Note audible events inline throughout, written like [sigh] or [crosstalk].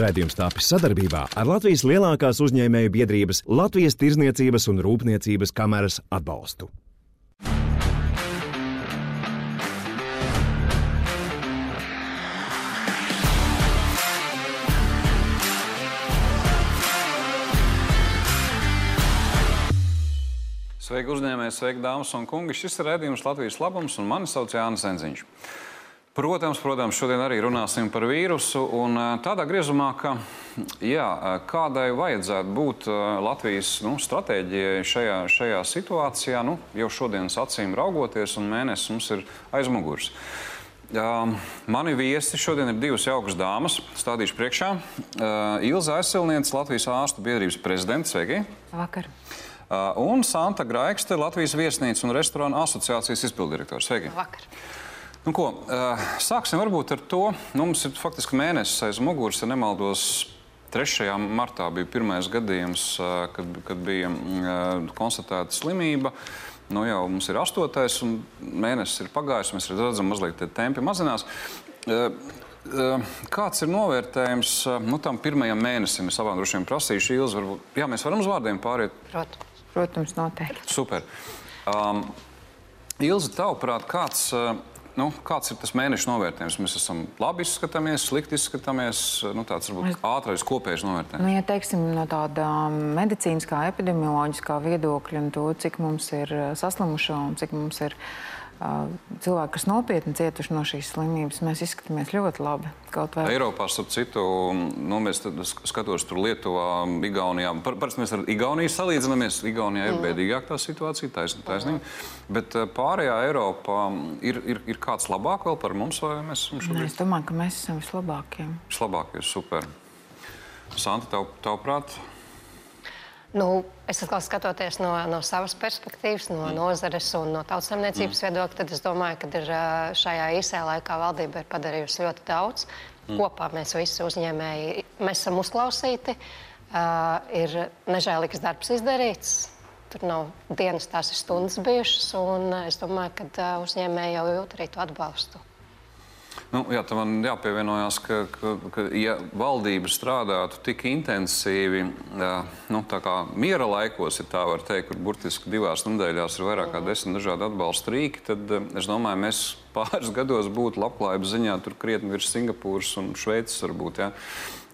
Rādījums tapis sadarbībā ar Latvijas lielākās uzņēmēju biedrības Latvijas Tirzniecības un Rūpniecības kameras atbalstu. Sveiki, uzņēmēji, sveiki, dāmas un kungi. Šis ir redzējums Latvijas labums, un mani sauc Jānis Enziņš. Protams, protams, šodien arī runāsim par vīrusu. Tādā griezumā, ka jā, kādai vajadzētu būt Latvijas nu, stratēģijai šajā, šajā situācijā, nu, jau šodienas acīm raugoties, un mēnesis mums ir aiz muguras. Uh, mani viesi šodien ir divas jaukas dāmas. Stādīšu priekšā. Uh, Ilza Aizsilniece, Latvijas ārstu biedrības prezidents. Sveiki! Vakar! Uh, un Santa Graikste, Latvijas viesnīcas un restorānu asociācijas izpildirektors. Sveiki! Vakar! Nu, ko, sāksim varbūt ar to. Nu, mums ir faktiski mēnesis aiz muguras, ja nemaldos. 3. martā bija pirmais gadījums, kad, kad bija konstatēta slimība. Nu, jau mums ir astotais, un mēnesis ir pagājis. Mēs redzam, mazliet tie tempi mazinās. Kāds ir novērtējums nu, tam pirmajam mēnesim? Es abām droši vien prasīšu, Ilzi, varbūt jā, mēs varam uz vārdiem pāriet. Protams. Protams, noteikti. Super. Um, Ilzi, tavuprāt, kāds, uh, nu, kāds ir tas mēneša novērtējums? Mēs esam labi izskatāmies, slikti izskatāmies. Nu, tāds varbūt es... ātrais kopējs novērtējums. Nu, ja teiksim, no tāda medicīniskā, epidemioloģiskā viedokļa un to, cik mums ir uh, saslimušo un cik mums ir cilvēki, kas nopietni cietuši no šīs slimības, mēs izskatāmies ļoti labi. Vai... Eiropā, starp citu, nu, mēs skatos tur Lietuvā, Igaunijā. Par, parasti mēs ar Igauniju salīdzinamies. Igaunijā ir mm. bēdīgāk tā situācija, taisnība. Taisn, Bet pārējā Eiropā ir, ir, ir kāds labāk vēl par mums, vai mēs esam šobrīd? Es domāju, ka mēs esam vislabākie. Vislabākie, super. Santa, tav, tavuprāt? Nu, es atkal skatoties no, no savas perspektīvas, no mm. nozares un no tautsēmniecības mm. viedokļa, tad es domāju, ka šajā īsajā laikā valdība ir padarījusi ļoti daudz. Mm. Kopā mēs visi uzņēmēji mēs esam uzklausīti, uh, ir nežēlīgs darbs izdarīts. Tur nav dienas, tās ir stundas bijušas, un es domāju, ka uzņēmēji jau jūt arī to atbalstu. Nu, jā, tam man jāpievienojas, ka, ka, ka ja valdība strādātu tik intensīvi, nu, tā kā miera laikos, ja tā var teikt, kur burtiski divās nedēļās ir vairāk kā desmit dažādi atbalsta rīki, tad es domāju, mēs pāris gados būtu labklājības ziņā tur krietni virs Singapūras un Šveices varbūt. Ja.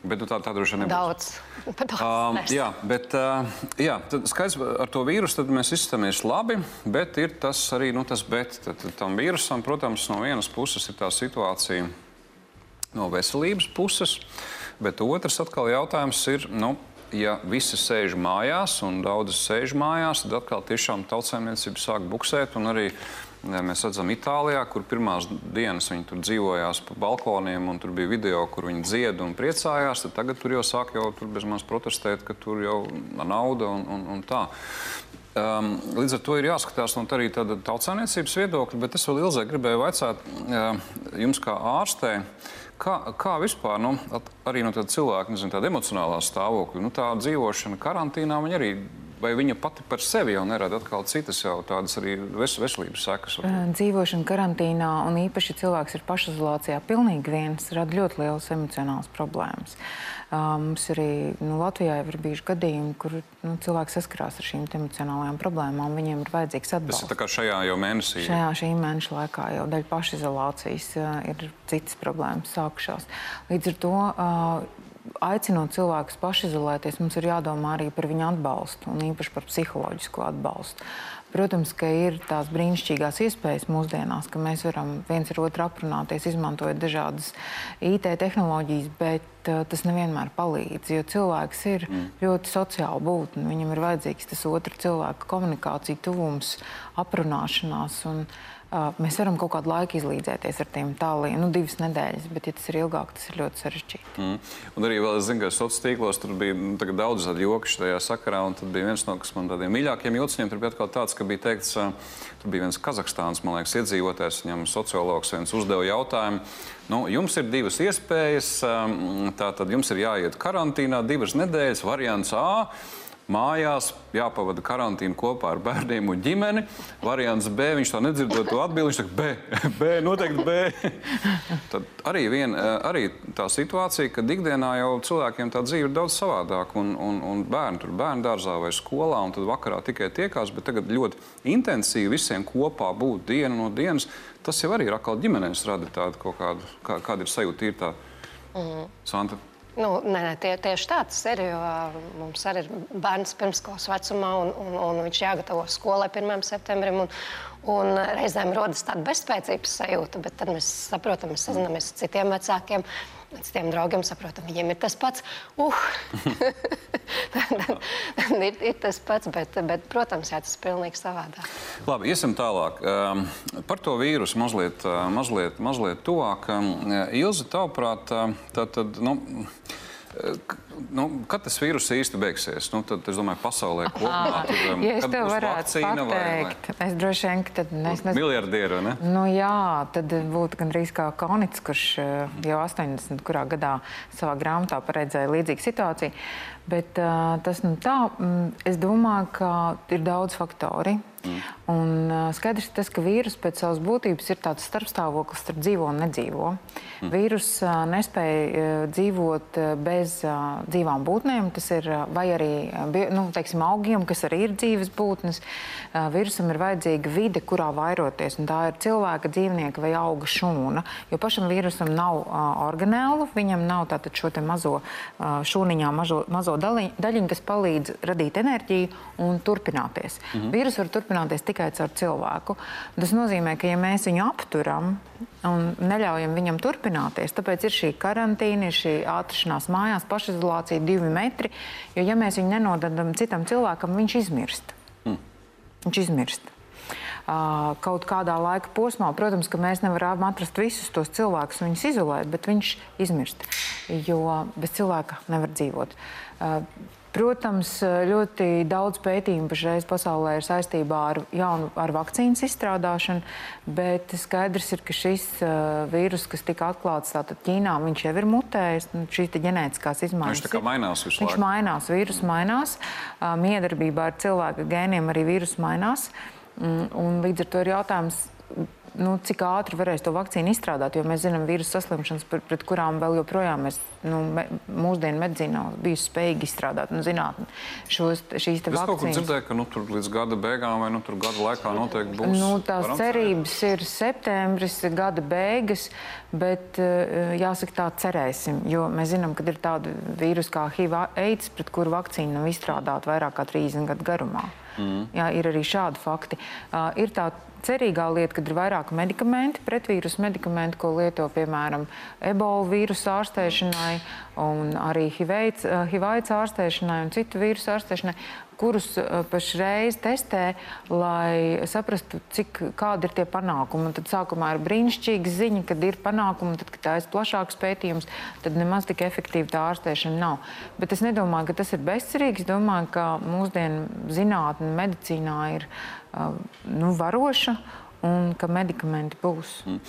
Bet nu, tā, tā droši vien nebūs. Daudz. [laughs] uh, jā, bet uh, jā, skaidrs, ar to vīrusu mēs izstāmies labi, bet ir tas arī nu, tas bet. Tad, tad tam vīrusam, protams, no vienas puses ir tā situācija no veselības puses, bet otrs atkal jautājums ir. Nu, ja visi sēž mājās, un daudzi sēž mājās, tad atkal tiešām tautsēmniecība sāk buksēt. Arī Mēs redzam, Itālijā, kur pirmās dienas viņi tur dzīvojās pa balkoniem, un tur bija video, kur viņi dzied un priecājās. Tagad tur jau sāk jau bezmaz protestēt, ka tur jau nauda un, un, un tā. Um, līdz ar to ir jāskatās no arī tāda tautsāniecības viedokļa, bet es vēl ilgāk gribēju vaicāt uh, jums kā ārstei. Kā, kā vispār, nu, arī no tāda cilvēka, nezinu, tāda emocionālā stāvokļa, nu, tā dzīvošana karantīnā, viņa arī vai viņa pati par sevi jau nerada atkal citas jau tādas arī ves veselības sekas? Dzīvošana karantīnā un īpaši cilvēks ir pašizolācijā pilnīgi viens rada ļoti lielas emocionālas problēmas. Mums arī nu, Latvijā ir bijuši gadījumi, kur nu, cilvēki saskarās ar šīm emocionālajām problēmām. Viņiem ir vajadzīgs atbalsts. Tas ir kā šajā jau mēnesī? Šajā šī mēneša laikā jau daļa pašizolācijas ir citas problēmas sākušās. Līdz ar to aicinot cilvēkus pašizolēties, mums ir jādomā arī par viņu atbalstu un īpaši par psiholoģisko atbalstu. Protams, ka ir tās brīnišķīgās iespējas mūsdienās, ka mēs varam viens ar otru aprunāties, izmantojot dažādas IT tehnoloģijas, bet uh, tas nevienmēr palīdz. Jo cilvēks ir mm. ļoti sociāli būtne. Viņam ir vajadzīgs tas otrs cilvēka komunikācija, tuvums, aprunāšanās. Un, uh, Mēs varam kaut kādu laiku izlīdzēties ar tiem tāliem, nu, divas nedēļas, bet, ja tas ir ilgāk, tas ir ļoti sarežģīti. Mm. Un arī vēl es zinu, ka sociālos tīklos tur bija nu, daudz tādu joku šajā sakarā, un tad bija viens no man tādiem mīļākajiem jociņiem. Tur bija atkal tāds, ka bija teikts, tur bija viens Kazahstānas, man liekas, iedzīvotājs, viņam sociologs viens uzdeva jautājumu. Nu, jums ir divas iespējas, tā tad jums ir jāiet karantīnā divas nedēļas, variants A mājās, jāpavada karantīna kopā ar bērniem un ģimeni. Variants B, viņš tā nedzirdot to atbildi, viņš saka, B, B, noteikti B. Tad arī, vien, arī tā situācija, ka ikdienā jau cilvēkiem tā dzīve ir daudz savādāka, un, un, un bērni tur bērnu dārzā vai skolā, un tad vakarā tikai tiekās, bet tagad ļoti intensīvi visiem kopā būt dienu no dienas. Tas jau arī ir atkal ģimenēs rada tādu kaut kādu, kā, kāda ir sajūta, ir tā. Mm. Santa. Nu, nē, nē, tie, tieši tā tas ir. Mums arī ir bērns pirmskolas vecumā, un, un, un viņš jāgatavo skolai 1. septembrim. Un, un reizēm rodas tāda bezspēcības sajūta, bet tad mēs saprotam, mēs sazināmies ar citiem vecākiem. Pēc tiem draugiem saprotam, viņiem ir tas pats. Uh! [laughs] ir, ir tas pats, bet, bet protams, jā, tas ir pilnīgi savādāk. Labi, iesim tālāk. Um, par to vīrusu mazliet, uh, mazliet, mazliet tuvāk. Um, Ilza, tavuprāt, tad, tad, nu, Nu, kad tas vīrus īsti beigsies? Nu, tad, es domāju, pasaulē kopumā tur um, ja es tev varētu pateikt, vai, vai? es droši vien, ka tad es nezinu. Miljardieru, ne? Nu, jā, tad būtu gandrīz kā Kaunits, kurš uh, jau 80. kurā gadā savā grāmatā paredzēja līdzīgu situāciju. Bet uh, tas nu tā, mm, es domāju, ka ir daudz faktori. Mm. Un, skaidrs ir tas, ka vīrus pēc savas būtības ir tāds starpstāvoklis starp dzīvo un nedzīvo. Mm. Vīrus nespēja dzīvot bez dzīvām būtnēm, tas ir vai arī nu, teiksim, augiem, kas arī ir dzīves būtnes. Vīrusam ir vajadzīga vide, kurā vairoties, un tā ir cilvēka, dzīvnieka vai auga šūna. Jo pašam vīrusam nav organēlu, viņam nav tātad šo mazo šūniņā, mazo, mazo daļiņu, kas palīdz radīt enerģiju un turpināties. Mm -hmm. Vīrus var turpināties turpināties tikai caur cilvēku. Tas nozīmē, ka ja mēs viņu apturam un neļaujam viņam turpināties, tāpēc ir šī karantīna, ir šī atrašanās mājās, pašizolācija, divi metri. Jo ja mēs viņu nenododam citam cilvēkam, viņš izmirst. Mm. Viņš izmirst. Kaut kādā laika posmā, protams, ka mēs nevaram atrast visus tos cilvēkus viņus izolēt, bet viņš izmirst. Jo bez cilvēka nevar dzīvot. Protams, ļoti daudz pētījumu pašreiz pasaulē ir saistībā ar jaunu ar vakcīnas izstrādāšanu, bet skaidrs ir, ka šis uh, vīrus, kas tika atklāts tātad Ķīnā, viņš jau ir mutējis. Nu, šīs ģenētiskās izmaiņas. Viņš tā kā mainās visu laiku. Viņš mainās, vīrus mainās. Uh, miedarbībā ar cilvēka gēniem arī vīrus mainās. Um, un līdz ar to ir jautājums, nu, cik ātri varēs to vakcīnu izstrādāt, jo mēs zinām vīrusu saslimšanas, pret, pret kurām vēl joprojām mēs nu, me, mūsdienu medicīnā bijusi spējīgi izstrādāt un zināt šos, šīs vakcīnas. Es kaut kur dzirdēju, ka nu, tur līdz gada beigām vai nu, tur gada laikā noteikti būs. Nu, tās cerības ir septembris, gada beigas, bet eh, jāsaka tā cerēsim, jo mēs zinām, ka ir tāda vīrusu kā HIV AIDS, pret kuru vakcīnu nav izstrādāta vairāk kā 30 gadu garumā. Mm. Jā, ir arī šādi fakti. Uh, ir tā cerīgā lieta, kad ir vairāk medikamenti, pretvīrusu medikamenti, ko lieto piemēram ebola vīrusu ārstēšanai un arī HIV-AIDS ārstēšanai un citu vīrusu ārstēšanai kurus pašreiz testē, lai saprastu, cik, kādi ir tie panākumi. Un tad sākumā ir brīnišķīga ziņa, kad ir panākumi, tad, kad tā ir plašāks pētījums, tad nemaz tik efektīva tā ārstēšana nav. Bet es nedomāju, ka tas ir bezcerīgi. Es domāju, ka mūsdienu zinātne medicīnā ir nu, varoša un ka medikamenti būs. Mm.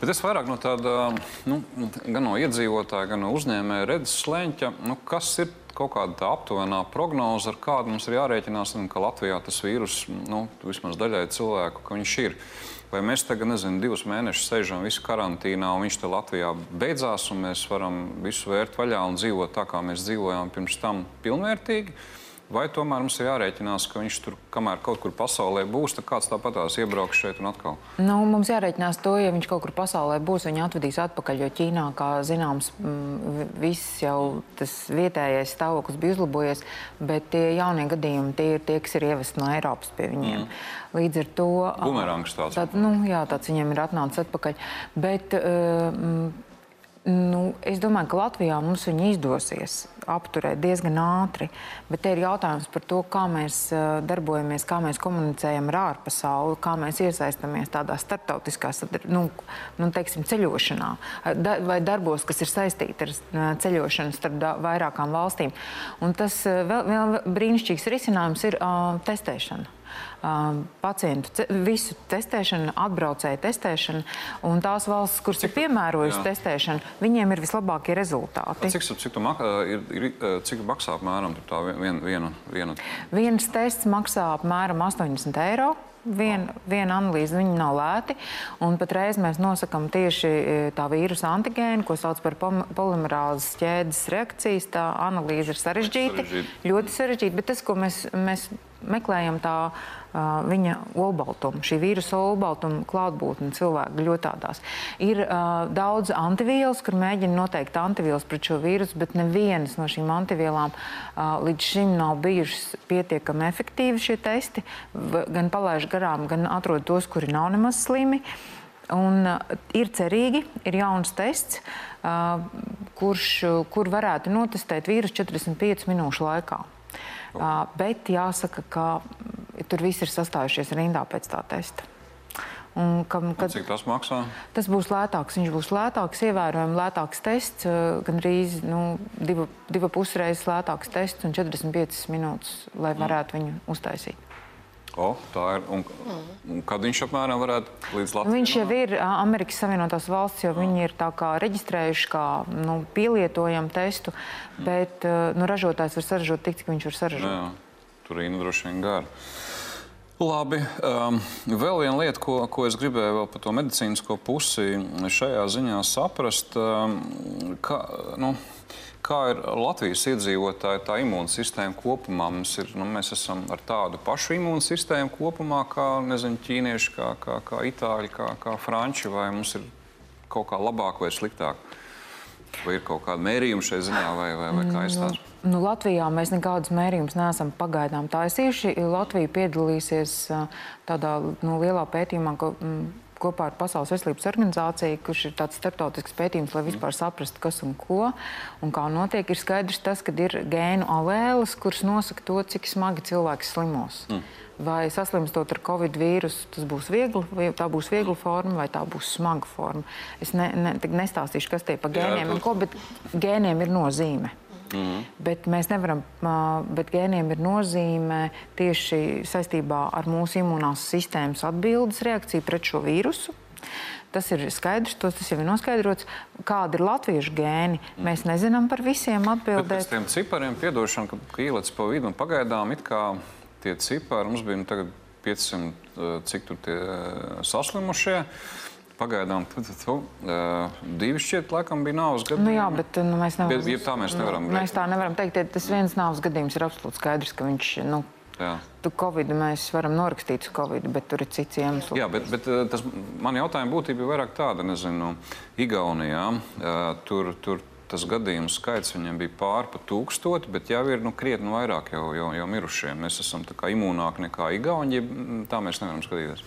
Bet es vairāk no tāda, nu, gan no iedzīvotāja, gan no uzņēmēja redzes slēņķa, nu, kas ir kaut kāda aptuvenā prognoze, ar kādu mums ir jārēķinās, un ka Latvijā tas vīrus, nu, vismaz daļai cilvēku, ka viņš ir. Vai mēs tagad, nezinu, divus mēnešus sēžam visi karantīnā, un viņš te Latvijā beidzās, un mēs varam visu vērt vaļā un dzīvot tā, kā mēs dzīvojām pirms tam pilnvērtīgi? Vai tomēr mums ir jārēķinās, ka viņš tur, kamēr kaut kur pasaulē būs, tad kāds tāpatās iebrauks šeit un atkal? Nu, mums jārēķinās to, ja viņš kaut kur pasaulē būs, viņu atvedīs atpakaļ, jo Ķīnā, kā zināms, viss jau tas vietējais stāvoklis bija uzlabojies, bet tie jaunie gadījumi tie ir tie, kas ir ievest no Eiropas pie viņiem. Mm. Līdz ar to... Bumerangs tāds. Tā, nu, jā, tāds viņiem ir atnācis atpakaļ. Bet, uh, Nu, es domāju, ka Latvijā mums viņa izdosies apturēt diezgan ātri. Bet te ir jautājums par to, kā mēs uh, darbojamies, kā mēs komunicējam ar ārpasauli, kā mēs iesaistāmies tādā starptautiskā nu, nu, teiksim, ceļošanā da, vai darbos, kas ir saistīti ar uh, ceļošanu starp da, vairākām valstīm. Un tas uh, vēl, vēl brīnišķīgs risinājums ir uh, testēšana. Pacientu visu testēšanu, atbraucēju testēšanu, un tās valsts, kuras ir piemērojusi testēšanu, viņiem ir vislabākie rezultāti. Cik, cik, tu mak ir, ir, cik maksā apmēram tā vien, viena, viena? Viens tests maksā apmēram 80 eiro. Viena vien analīze viņa nav lēti. Patreiz mēs nosakām tieši tā vīrusu antigēnu, ko sauc par polimerāzes ķēdes reakcijas. Tā analīze ir sarežģīta, ļoti sarežģīta. Bet tas, ko mēs, mēs meklējam tā uh, viņa olbaltuma, šī vīrusu olbaltuma klātbūtne cilvēku ļotādās. Ir uh, daudz antivielas, kur mēģina noteikt antivielas pret šo vīrusu, bet nevienas no šīm antivielām uh, līdz šim nav bijušas pietiekami efektīvi šie testi. Gan palaiž garām, gan atrod tos, kuri nav nemaz slimi. Un, uh, ir cerīgi, ir jauns tests, uh, kurš, kur varētu notestēt vīrusu 45 minūšu laikā. Uh, bet jāsaka, ka tur viss ir sastājušies rindā pēc tā testa. Un, kam, kad, un cik tas maksā? Tas būs lētāks. Viņš būs lētāks, ievērojami lētāks tests, gan arī nu, divu, divu pusreizes lētāks tests un 45 minūtes, lai varētu viņu uztaisīt. O, tā ir. Un, un kad viņš apmēram varētu līdz Latvijai? Viņš jau ir Amerikas Savienotās valsts, jo viņi ir tā kā reģistrējuši kā nu, pielietojamu testu, bet nu, ražotājs var saražot tik, cik viņš var saražot. Jā, tur ir droši vien gara. Labi. Um, vēl viena lieta, ko, ko es gribēju par to medicīnisko pusi šajā ziņā saprast, um, ka, nu, Kā ir Latvijas iedzīvotāja tā imūnsistēma kopumā? Mums ir, nu, mēs esam ar tādu pašu imūnsistēmu kopumā, kā nezinu, ķīnieši, kā, kā, kā itāļi, kā, kā franči, vai mums ir kaut kā labāk vai sliktāk? Vai ir kaut kāda mērījuma šai ziņā, vai, vai, vai kā izstāsta? Nu, nu, Latvijā mēs nekādus mērījumus neesam pagaidām taisījuši. Latvija piedalīsies tādā nu, lielā pētījumā, ka mm, kopā ar Pasaules veselības organizāciju, kurš ir tāds starptautisks pētījums, lai vispār saprastu, kas un ko un kā notiek. Ir skaidrs tas, ka ir gēnu alēles, kuras nosaka to, cik smagi cilvēks slimos. Mm. Vai saslimstot ar covid vīrusu, tas būs viegli, vai tā būs viegla forma, vai tā būs smaga forma. Es ne, ne, nestāstīšu, kas tie pa gēniem Jā, un ko, bet gēniem ir nozīme. Mm -hmm. Bet mēs nevaram, bet gēniem ir nozīme tieši saistībā ar mūsu imunās sistēmas atbildes reakciju pret šo vīrusu. Tas ir skaidrs, tos, tas jau ir noskaidrots. Kāda ir latviešu gēni? Mēs nezinām par visiem atbildēt. Bet pēc tiem cipariem, piedošana, ka, ka ielec pa vidu un pagaidām it kā tie cipari, mums bija nu, tagad 500, cik tur tie saslimušie. Uh, Pagaidām tu, tu, tu, uh, divi šķiet, laikam, bija nāves gadījumi. Nu jā, bet nu, mēs nevaram. Bet, tā mēs nevaram. Nu, mēs tā nevaram teikt. Tas viens nāves gadījums ir absolūti skaidrs, ka viņš. Nu, Jā. Tu Covid mēs varam norakstīt uz Covid, bet tur ir cits iemesls. Jā, bet, bet tas man jautājuma būtība ir vairāk tāda, nezinu, Igaunijā. Tur, tur tas gadījumu skaits viņiem bija pāri pa tūkstoti, bet jau ir nu, krietni vairāk jau, jau, jau mirušie. Mēs esam imūnāki nekā Igauni, ja tā mēs nevaram skatīties.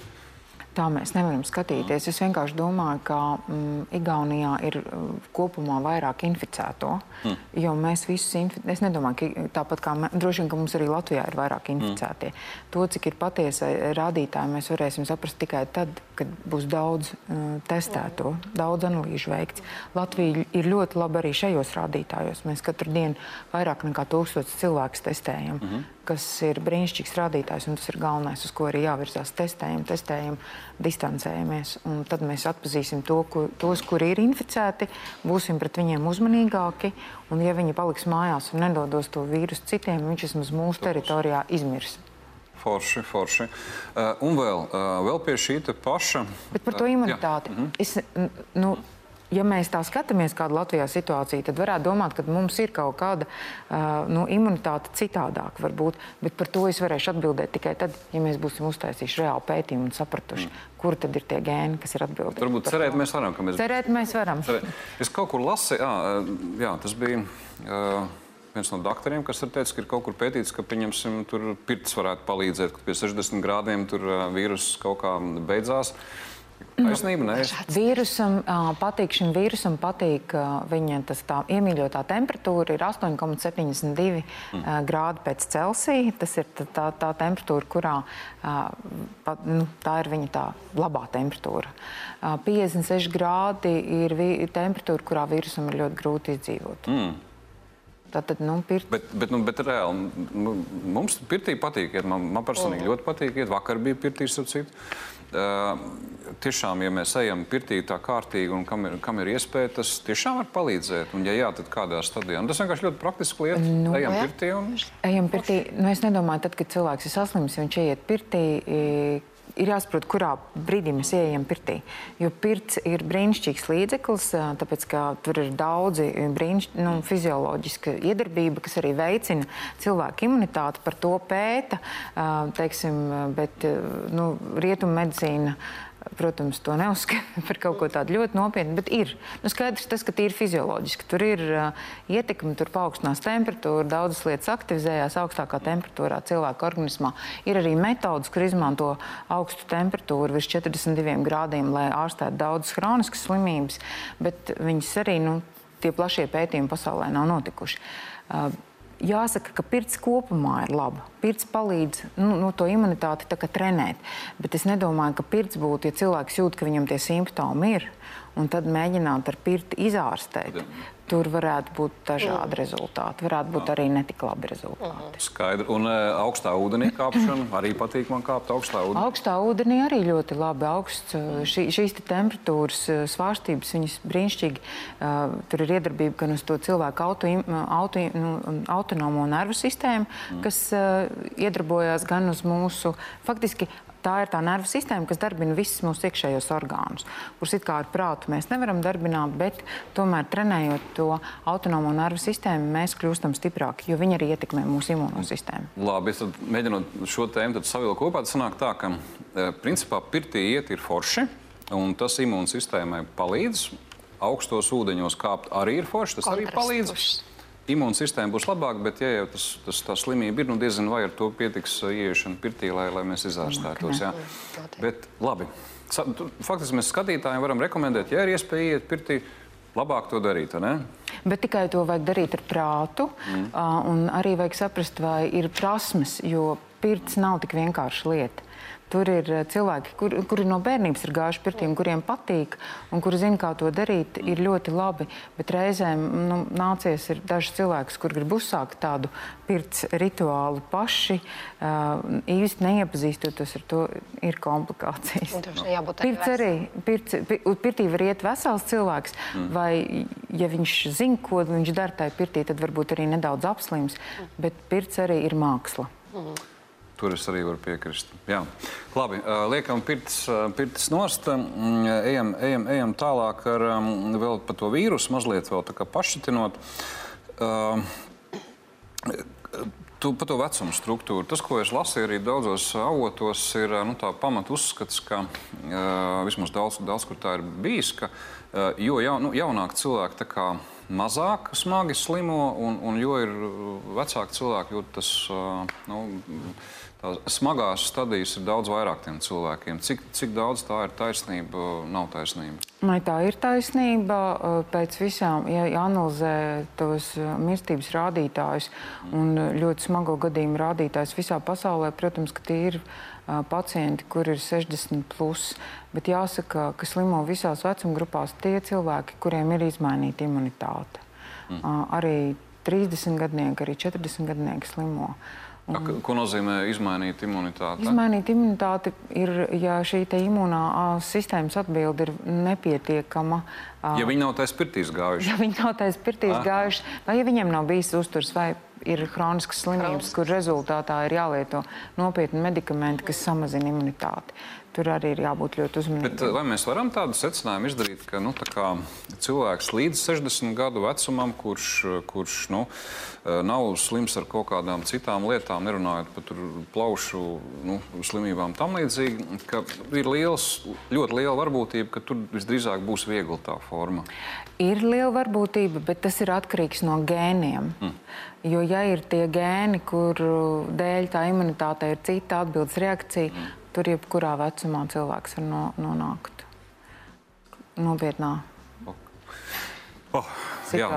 Tā mēs nevaram skatīties. Es vienkārši domāju, ka mm, Igaunijā ir mm, kopumā vairāk inficēto. Mm. Jo mēs visus inficējam. Es nedomāju, ka tāpat kā mēs, droši vien, ka mums arī Latvijā ir vairāk inficētie. Mm. To, cik ir patiesa rādītāji, mēs varēsim saprast tikai tad, kad būs daudz uh, testēto, daudz analīžu veikts. Latvija ir ļoti laba arī šajos rādītājos. Mēs katru dienu vairāk nekā tūkstotis cilvēkus testējam. Mm -hmm kas ir brīnišķīgs rādītājs, un tas ir galvenais, uz ko arī jāvirzās. Testējam, testējam, distancējamies, un tad mēs atpazīsim to, kur, tos, kuri ir inficēti, būsim pret viņiem uzmanīgāki, un ja viņi paliks mājās un nedodos to vīrusu citiem, viņš vismaz mūsu teritorijā izmirs. Forši, forši. Uh, un vēl, uh, vēl pie šī paša. Bet par to imunitāti. Uh, es, nu, ja mēs tā skatāmies, kāda Latvijā situācija, tad varētu domāt, ka mums ir kaut kāda uh, nu, imunitāte citādāk, varbūt. Bet par to es varēšu atbildēt tikai tad, ja mēs būsim uztaisījuši reāli pētījumu un sapratuši, mm. kur tad ir tie gēni, kas ir atbildīgi. Varbūt cerēt mēs varam, ka mēs. Cerēt mēs varam. Cerēt. Es kaut kur lasīju, jā, jā, tas bija. Uh, viens no doktoriem, kas ir teicis, ka ir kaut kur pētīts, ka pieņemsim, tur pirts varētu palīdzēt, ka pie 60 grādiem tur vīruss kaut kā beidzās. Uh, Taisnība, nē. Vīrusam patīk, šim vīrusam patīk viņa tas tā iemīļotā temperatūra ir 8,72 mm. grādi pēc Celsija. Tas ir tā, tā temperatūra, kurā pa, nu, tā ir viņa tā labā temperatūra. 56 grādi ir temperatūra, kurā vīrusam ir ļoti grūti izdzīvot. Mm. Tātad, nu, pirt... Bet, bet, nu, bet reāli nu, mums pirtī patīk. Iet. Man, man personīgi ļoti patīk. Iet. Vakar bija pirtīs ar citu. Uh, tiešām, ja mēs ejam pirtī tā kārtīgi un kam ir, kam ir iespēja, tas tiešām var palīdzēt. Un, ja jā, tad kādā stadijā? Un tas vienkārši ļoti praktiski lieta. Nu, ejam jā. pirtī. Un... Ejam pirtī. Nu, es nedomāju, tad, kad cilvēks ir saslims, viņš ieiet pirtī ir jāsaprot, kurā brīdī mēs ieejam pirtī. Jo pirts ir brīnišķīgs līdzeklis, tāpēc ka tur ir daudzi brīniš, nu, fizioloģiska iedarbība, kas arī veicina cilvēku imunitāti. Par to pēta, teiksim, bet nu, rietumu medicīna protams, to neuzskata [laughs] par kaut ko tādu ļoti nopietnu, bet ir. Nu, skaidrs tas, ka tīri fizioloģiski tur ir uh, ietekme, tur paaugstinās temperatūra, daudzas lietas aktivizējās augstākā temperatūrā cilvēka organismā. Ir arī metodas, kur izmanto augstu temperatūru virs 42 grādiem, lai ārstētu daudzas chroniskas slimības, bet viņas arī, nu, tie plašie pētījumi pasaulē nav notikuši. Uh, jāsaka, ka pirts kopumā ir laba. Pirts palīdz nu, no to imunitāti trenēt. Bet es nedomāju, ka pirts būtu, ja cilvēks jūt, ka viņam tie simptomi ir, un tad mēģināt ar pirti izārstēt tur varētu būt dažādi mm. rezultāti. Varētu būt Jā. arī netik labi rezultāti. Mm. Skaidri. Un uh, augstā ūdenī kāpšana arī patīk man kāpt augstā ūdenī. Augstā ūdenī arī ļoti labi. Augsts, mm. šī, šīs te temperatūras svārstības, viņas brīnišķīgi. Uh, tur ir iedarbība gan uz to cilvēku auto, auto, nu, autonomo nervu sistēmu, mm. kas uh, iedarbojās gan uz mūsu faktiski tā ir tā nervu sistēma, kas darbina visus mūsu iekšējos orgānus, kurus it kā ar prātu mēs nevaram darbināt, bet tomēr trenējot to autonomo nervu sistēmu, mēs kļūstam stiprāki, jo viņi arī ietekmē mūsu imūnosistēmu. Labi, es mēģinu šo tēmu savilkt kopā. Tas sanāk tā, ka e, principā pirtī iet ir forši, un tas imūnsistēmai palīdz. Augstos ūdeņos kāpt arī ir forši, tas Kontrasts arī palīdz. Imūnsistēma būs labāka, bet, ja jau tas, tas, tā slimība ir, nu diezgan vai ar to pietiks uh, ieiešana pirtī, lai, lai mēs izārstētos. Jā. Bet labi. Faktiski mēs skatītājiem varam rekomendēt, ja ir iespēja iet pirtī, labāk to darīt, ne? Bet tikai to vajag darīt ar prātu, mm. uh, un arī vajag saprast, vai ir prasmes, jo pirts nav tik vienkārša lieta. Tur ir eh, cilvēki, kur, kuri no bērnības ir gājuši pirtīm, kuriem patīk un kuri zina, kā to darīt, ir ļoti labi. Bet reizēm nu, nācies ir daži cilvēki, kur grib uzsākt tādu pirts rituālu paši, uh, īsti neiepazīstoties ar to, ir komplikācijas. Pirts arī, pirts, pirtī var iet vesels cilvēks, mm. vai ja viņš zina, ko viņš dara tajā pirtī, tad varbūt arī nedaudz apslims, bet pirts arī ir māksla. Mm. Tur es arī varu piekrist. Jā. Labi, liekam, pirts, pirts nost. Ejam, ejam, ejam tālāk ar vēl par to vīrusu, mazliet vēl tā kā pašatinot. Tu par to vecumu struktūru. Tas, ko es lasīju arī daudzos avotos, ir nu, pamat uzskats, ka vismaz daudz, daudz kur tā ir bijis, ka jo ja, nu, jaunāk cilvēki mazāk smagi slimo, un, un jo ir vecāki cilvēki, jo tas nu, smagās stadijas ir daudz vairāk tiem cilvēkiem. Cik, cik daudz tā ir taisnība, nav taisnība? Vai tā ir taisnība? Pēc visām, ja analizē tos mirstības rādītājus un ļoti smago gadījumu rādītājus visā pasaulē, protams, ka tie ir pacienti, kur ir 60 plus, bet jāsaka, ka slimo visās vecuma grupās tie cilvēki, kuriem ir izmainīta imunitāte. Mm. Arī 30 gadnieki, arī 40 gadnieki slimo. Uh, Un, Ko nozīmē izmainīt imunitāti? Izmainīt imunitāti ir, ja šī imūnā sistēmas atbilde ir nepietiekama. Ja viņi nav taisa pirtīs gājuši. Ja viņi nav taisa pirtīs Aha. gājuši, vai ja viņiem nav bijis uzturs, vai ir hroniskas slimības, kur rezultātā ir jālieto nopietni medikamenti, kas samazina imunitāti tur arī ir jābūt ļoti uzmanīgam. Bet, vai mēs varam tādu secinājumu izdarīt, ka nu, cilvēks līdz 60 gadu vecumam, kurš, kurš nu, nav slims ar kaut kādām citām lietām, nerunājot par plaušu nu, slimībām, tam līdzīgi, ka ir liels, ļoti liela varbūtība, ka tur visdrīzāk būs viegla tā forma? Ir liela varbūtība, bet tas ir atkarīgs no gēniem. Mm. Jo, ja ir tie gēni, kuru dēļ tā imunitāte ir cita atbildes reakcija, mm Tur jebkurā vecumā cilvēks var no, nonākt nopietnā. Oh, jā,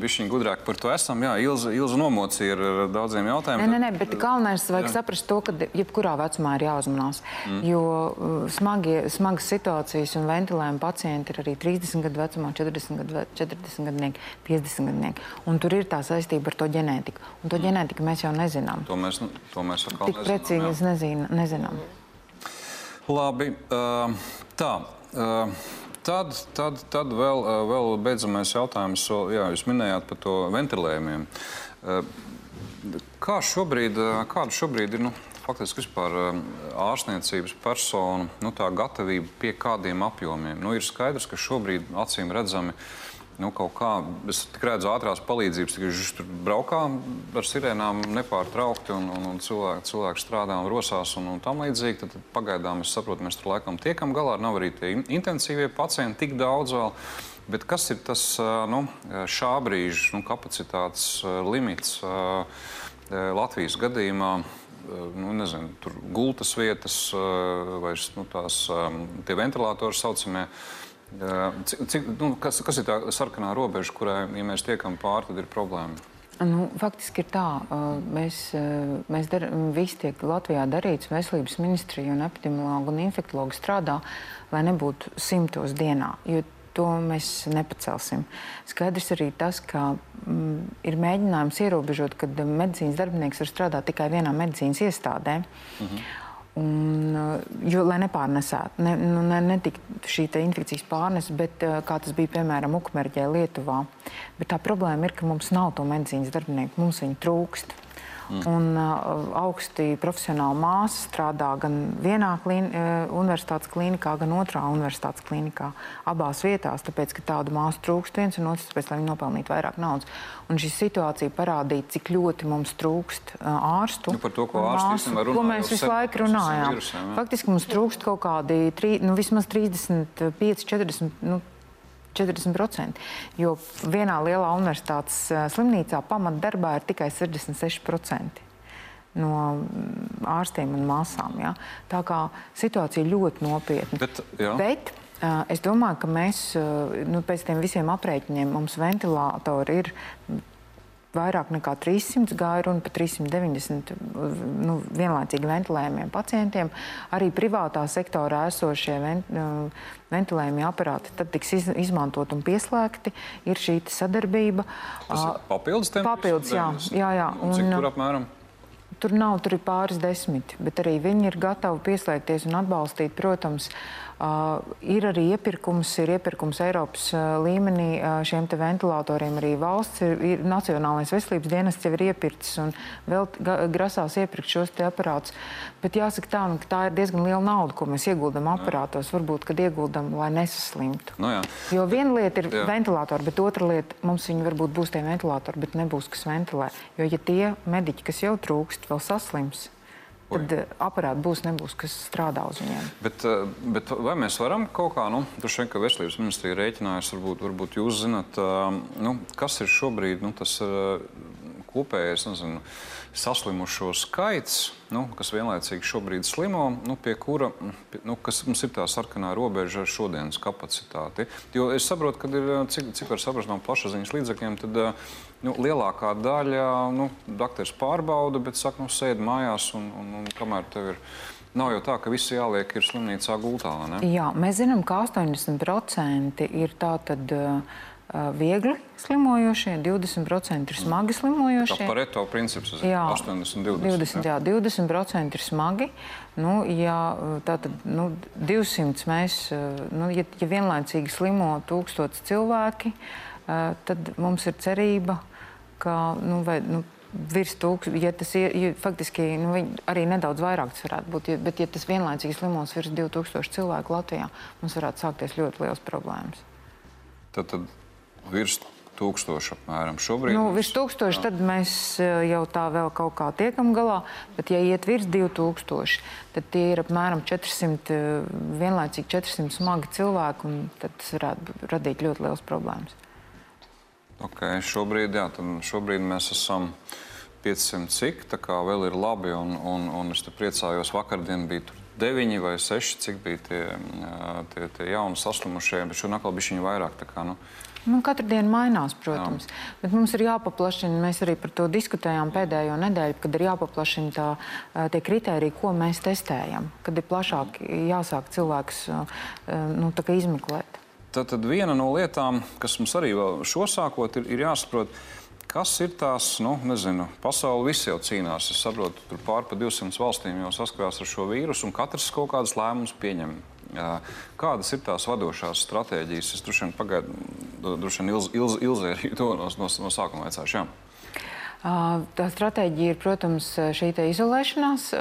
bišķiņ, gudrāk par to esam. Jā, Ilza, Ilza nomocīja ar daudziem jautājumiem. Nē, nē, nē bet galvenais vajag jā. saprast to, ka jebkurā vecumā ir jāuzmanās. Mm. Jo uh, smagi, smagas situācijas un ventilējumi pacienti ir arī 30 gadu vecumā, 40 gadu, 40 gadnieki, 50 gadnieki. Un tur ir tā saistība ar to ģenētiku. Un to mm. ģenētiku mēs jau nezinām. To mēs, to mēs atkal Tik nezinām. Tik precīzi nezin, nezinām. Labi, uh, tā. Uh, Tad, tad, tad vēl, eh, vēl beidzamais jautājums. Jā, jūs minējāt par to ventilējumiem. Eh, kā šobrīd, eh, kāda šobrīd ir nu, faktiski vispār ārstniecības personu nu, gatavība pie kādiem apjomiem? Nu, ir skaidrs, ka šobrīd acīm redzami uh, nu, kaut kā, es redzu ātrās palīdzības, tikai viņš tur braukā ar sirēnām nepārtraukti, un, un, un cilvēki, cilvēki strādā un rosās un, un tam līdzīgi. Tad, tad pagaidām es saprotu, mēs tur laikam tiekam galā. Nav arī tie intensīvie pacienti tik daudz vēl. Bet kas ir tas nu, šā brīža nu, kapacitātes limits Latvijas gadījumā? Nu, nezinu, tur gultas vietas vai nu, tās, ventilatori saucamie. Cik, nu, kas, kas ir tā sarkanā robeža, kurai, ja mēs tiekam pāri, tad ir problēma? Nu, faktiski ir tā, mēs, mēs dar, viss tiek Latvijā darīts, veselības ministrija un epidemiologi un infektologi strādā, lai nebūtu simtos dienā, jo to mēs nepacelsim. Skaidrs arī tas, ka mm, ir mēģinājums ierobežot, ka medicīnas darbinieks var strādāt tikai vienā medicīnas iestādē. -hmm. Un, eh, jo, lai nepārnesētu, ne, nu, ne, ne tik šī infekcijas pārnese, bet eh, kā tas bija piemēram Ukmerģē, Lietuvā. Bet tā problēma ir, ka mums nav to medicīnas darbinieku, mums viņu trūkst. Mm. Un, uh, augsti profesionāli māsas strādā gan vienā klīn, uh, universitātes klīnikā, gan otrā universitātes klīnikā. Abās vietās, tāpēc, ka tādu māsu trūkst viens un otrs, tāpēc, lai viņi nopelnītu vairāk naudas. Un šī situācija parādīja, cik ļoti mums trūkst uh, ārstu. Nu, par to, ko, ārstu māsu, ko mēs visu laiku runājām. Virusiem, Faktiski mums trūkst kaut kādi tri, nu, vismaz 35, 40. Nu, 40%. Jo vienā lielā universitātes eh, slimnīcā pamatdarbā ir tikai 66% no mm, ārstiem un māsām. Ja? Tā kā situācija ļoti nopietna. Bet, jā. Bet uh, es domāju, ka mēs uh, nu, pēc tiem visiem aprēķiniem mums ventilātori ir vairāk nekā 300 gāja runa par 390 nu, vienlaicīgi ventilējumiem pacientiem. Arī privātā sektorā esošie vent, nu, ventilējumi aparāti tad tiks iz, izmantot un pieslēgti. Ir šī sadarbība. Tas ir papildus temats? Papildus, jā. jā, jā. Un, Cik tur apmēram? Tur nav, tur ir pāris desmit, bet arī viņi ir gatavi pieslēgties un atbalstīt, protams, Uh, ir arī iepirkums, ir iepirkums Eiropas uh, līmenī uh, šiem ventilatoriem. Arī valsts ir, ir Nacionālais veselības dienests jau ir iepircis un vēl grasās iepirkt šos aparātus. Bet jāsaka tā, nu, ka tā ir diezgan liela nauda, ko mēs ieguldam aparātos. Varbūt, kad ieguldam, lai nesaslimtu. No nu jā. jo viena lieta ir jā. ventilatori, bet otra lieta mums viņi varbūt būs tie ventilatori, bet nebūs kas ventilē. Jo ja tie mediķi, kas jau trūkst, vēl saslims, tad eh, aparāti būs, nebūs, kas strādā uz viņiem. Bet, eh, bet vai mēs varam kaut kā, nu, droši vien, ka veselības ministrija rēķinājas, varbūt, varbūt jūs zinat, eh, nu, kas ir šobrīd nu, tas kopējais, nezinu, saslimušo skaits, nu, kas vienlaicīgi šobrīd slimo, nu, pie kura nu, mums ir tā sarkanā robeža ar šodienas kapacitāti. Jo es saprotu, ka ir, cik, cik var saprast no plašsaziņas līdzekļiem, tad nu, lielākā daļa nu, dakteris pārbauda, bet saka, nu, sēdi mājās un, un, un kamēr tev ir. Nav jau tā, ka visi jāliek ir slimnīcā gultā. Jā, mēs zinām, ka 80% ir tā tad. Uh, viegli slimojošie, 20% ir smagi slimojošie. Tā pareto princips ir 80, 20. 20, jā, 20% ir smagi. Nu, ja, tātad, nu, 200 mēs, nu, ja, ja vienlaicīgi slimo tūkstots cilvēki, tad mums ir cerība, ka, nu, vai, nu, virs tūkstoša, ja tas ir ja faktiski nu, arī nedaudz vairāk, tas varētu būt. Ja, bet, ja tas vienlaicīgi slimos virs 2000 cilvēku Latvijā, mums varētu sākties ļoti liels problēmas. Tad, tad virs tūkstoša apmēram šobrīd. Nu, virs tūkstoša, tad mēs eh, jau tā vēl kaut kā tiekam galā, bet ja iet virs 2000, tad tie ir apmēram 400, eh, vienlaicīgi 400 smagi cilvēki, un tad tas varētu radīt ļoti liels problēmas. Ok, šobrīd, jā, šobrīd mēs esam 500 cik, tā kā vēl ir labi, un, un, un es te priecājos, vakardien bija tur 9 vai 6, cik bija tie, tie, tie jauni saslimušie, bet šodien atkal bija viņi vairāk. Kā, nu, Nu, katru dienu mainās, protams. Jā. Bet mums ir jāpaplašina, mēs arī par to diskutējām pēdējo nedēļu, kad ir jāpaplašina tā, tie kriteriji, ko mēs testējam. Kad ir plašāk jāsāk cilvēkus nu, izmeklēt. Tad, tad viena no lietām, kas mums arī vēl šo sākot, ir, ir jāsaprot, kas ir tās, nu, nezinu, pasauli visi jau cīnās. Es saprotu, tur pār pa 200 valstīm jau saskarās ar šo vīrusu, un katrs kaut kādas lēmumus pieņem. Kādas ir tās vadošās stratēģijas? Es droši vien vien Ilz, Ilz, Ilzē arī to no, no, no sākuma vajadzēšu. Tā stratēģija ir, protams, šī izolēšanās,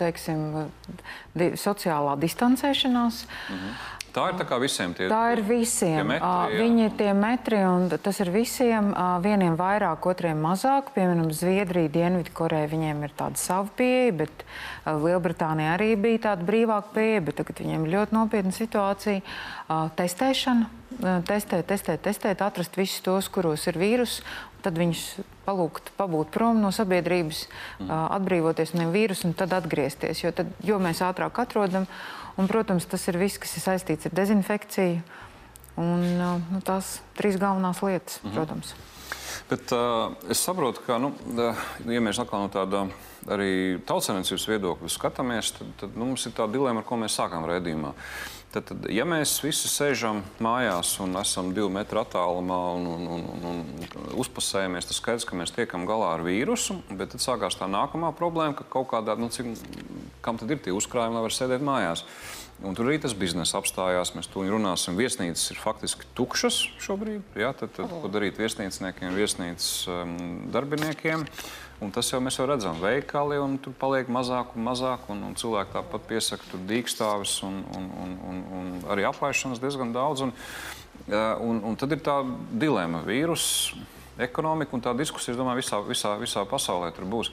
teiksim, di sociālā distancēšanās. -hmm. Tā ir tā kā visiem tie Tā ir visiem. Tie metri, jā. Viņi ir tie metri, un tas ir visiem. Vieniem vairāk, otriem mazāk. Piemēram, Zviedrija, Dienvidkoreja, viņiem ir tāda sava pieeja, bet Lielbritānija arī bija tāda brīvāka pieeja, bet tagad viņiem ir ļoti nopietna situācija. Testēšana, testēt, testēt, testēt, atrast visus tos, kuros ir vīrus, tad viņus palūgt, pabūt prom no sabiedrības, mm. atbrīvoties no vīrusa un tad atgriezties. Jo, tad, jo mēs ātrāk atrodam, Un, protams, tas ir viss, kas ir saistīts ar dezinfekciju. Un, nu, tās trīs galvenās lietas, mhm. protams. Bet, uh, es saprotu, ka, nu, ja mēs atkal no tāda arī tautsēmniecības viedokļa skatāmies, tad, tad nu, mums ir tā dilemma, ar ko mēs sākām redzējumā. Tad, tad, ja mēs visi sēžam mājās un esam divu metru attālumā un, un, un, un, un uzpasējamies, tad skaidrs, ka mēs tiekam galā ar vīrusu. Bet tad sākās tā nākamā problēma, ka kaut kādā, nu, cik, kam tad ir tie uzkrājumi, lai var sēdēt mājās. Un tur arī tas biznesa apstājās. Mēs to runāsim. Viesnīcas ir faktiski tukšas šobrīd. Jā, tad, tad, ko darīt viesnīcniekiem, viesnīcas um, darbiniekiem? Un tas jau mēs jau redzam, veikali, un tur paliek mazāk un mazāk. Un, un cilvēki tāpat piesaka, tur dīkstāvis un, un, un, un, un arī aplaišanas diezgan daudz. Un, un, un tad ir tā dilemma, vīrus, ekonomika un tā diskusija, es domāju, visā, visā, visā pasaulē tur būs.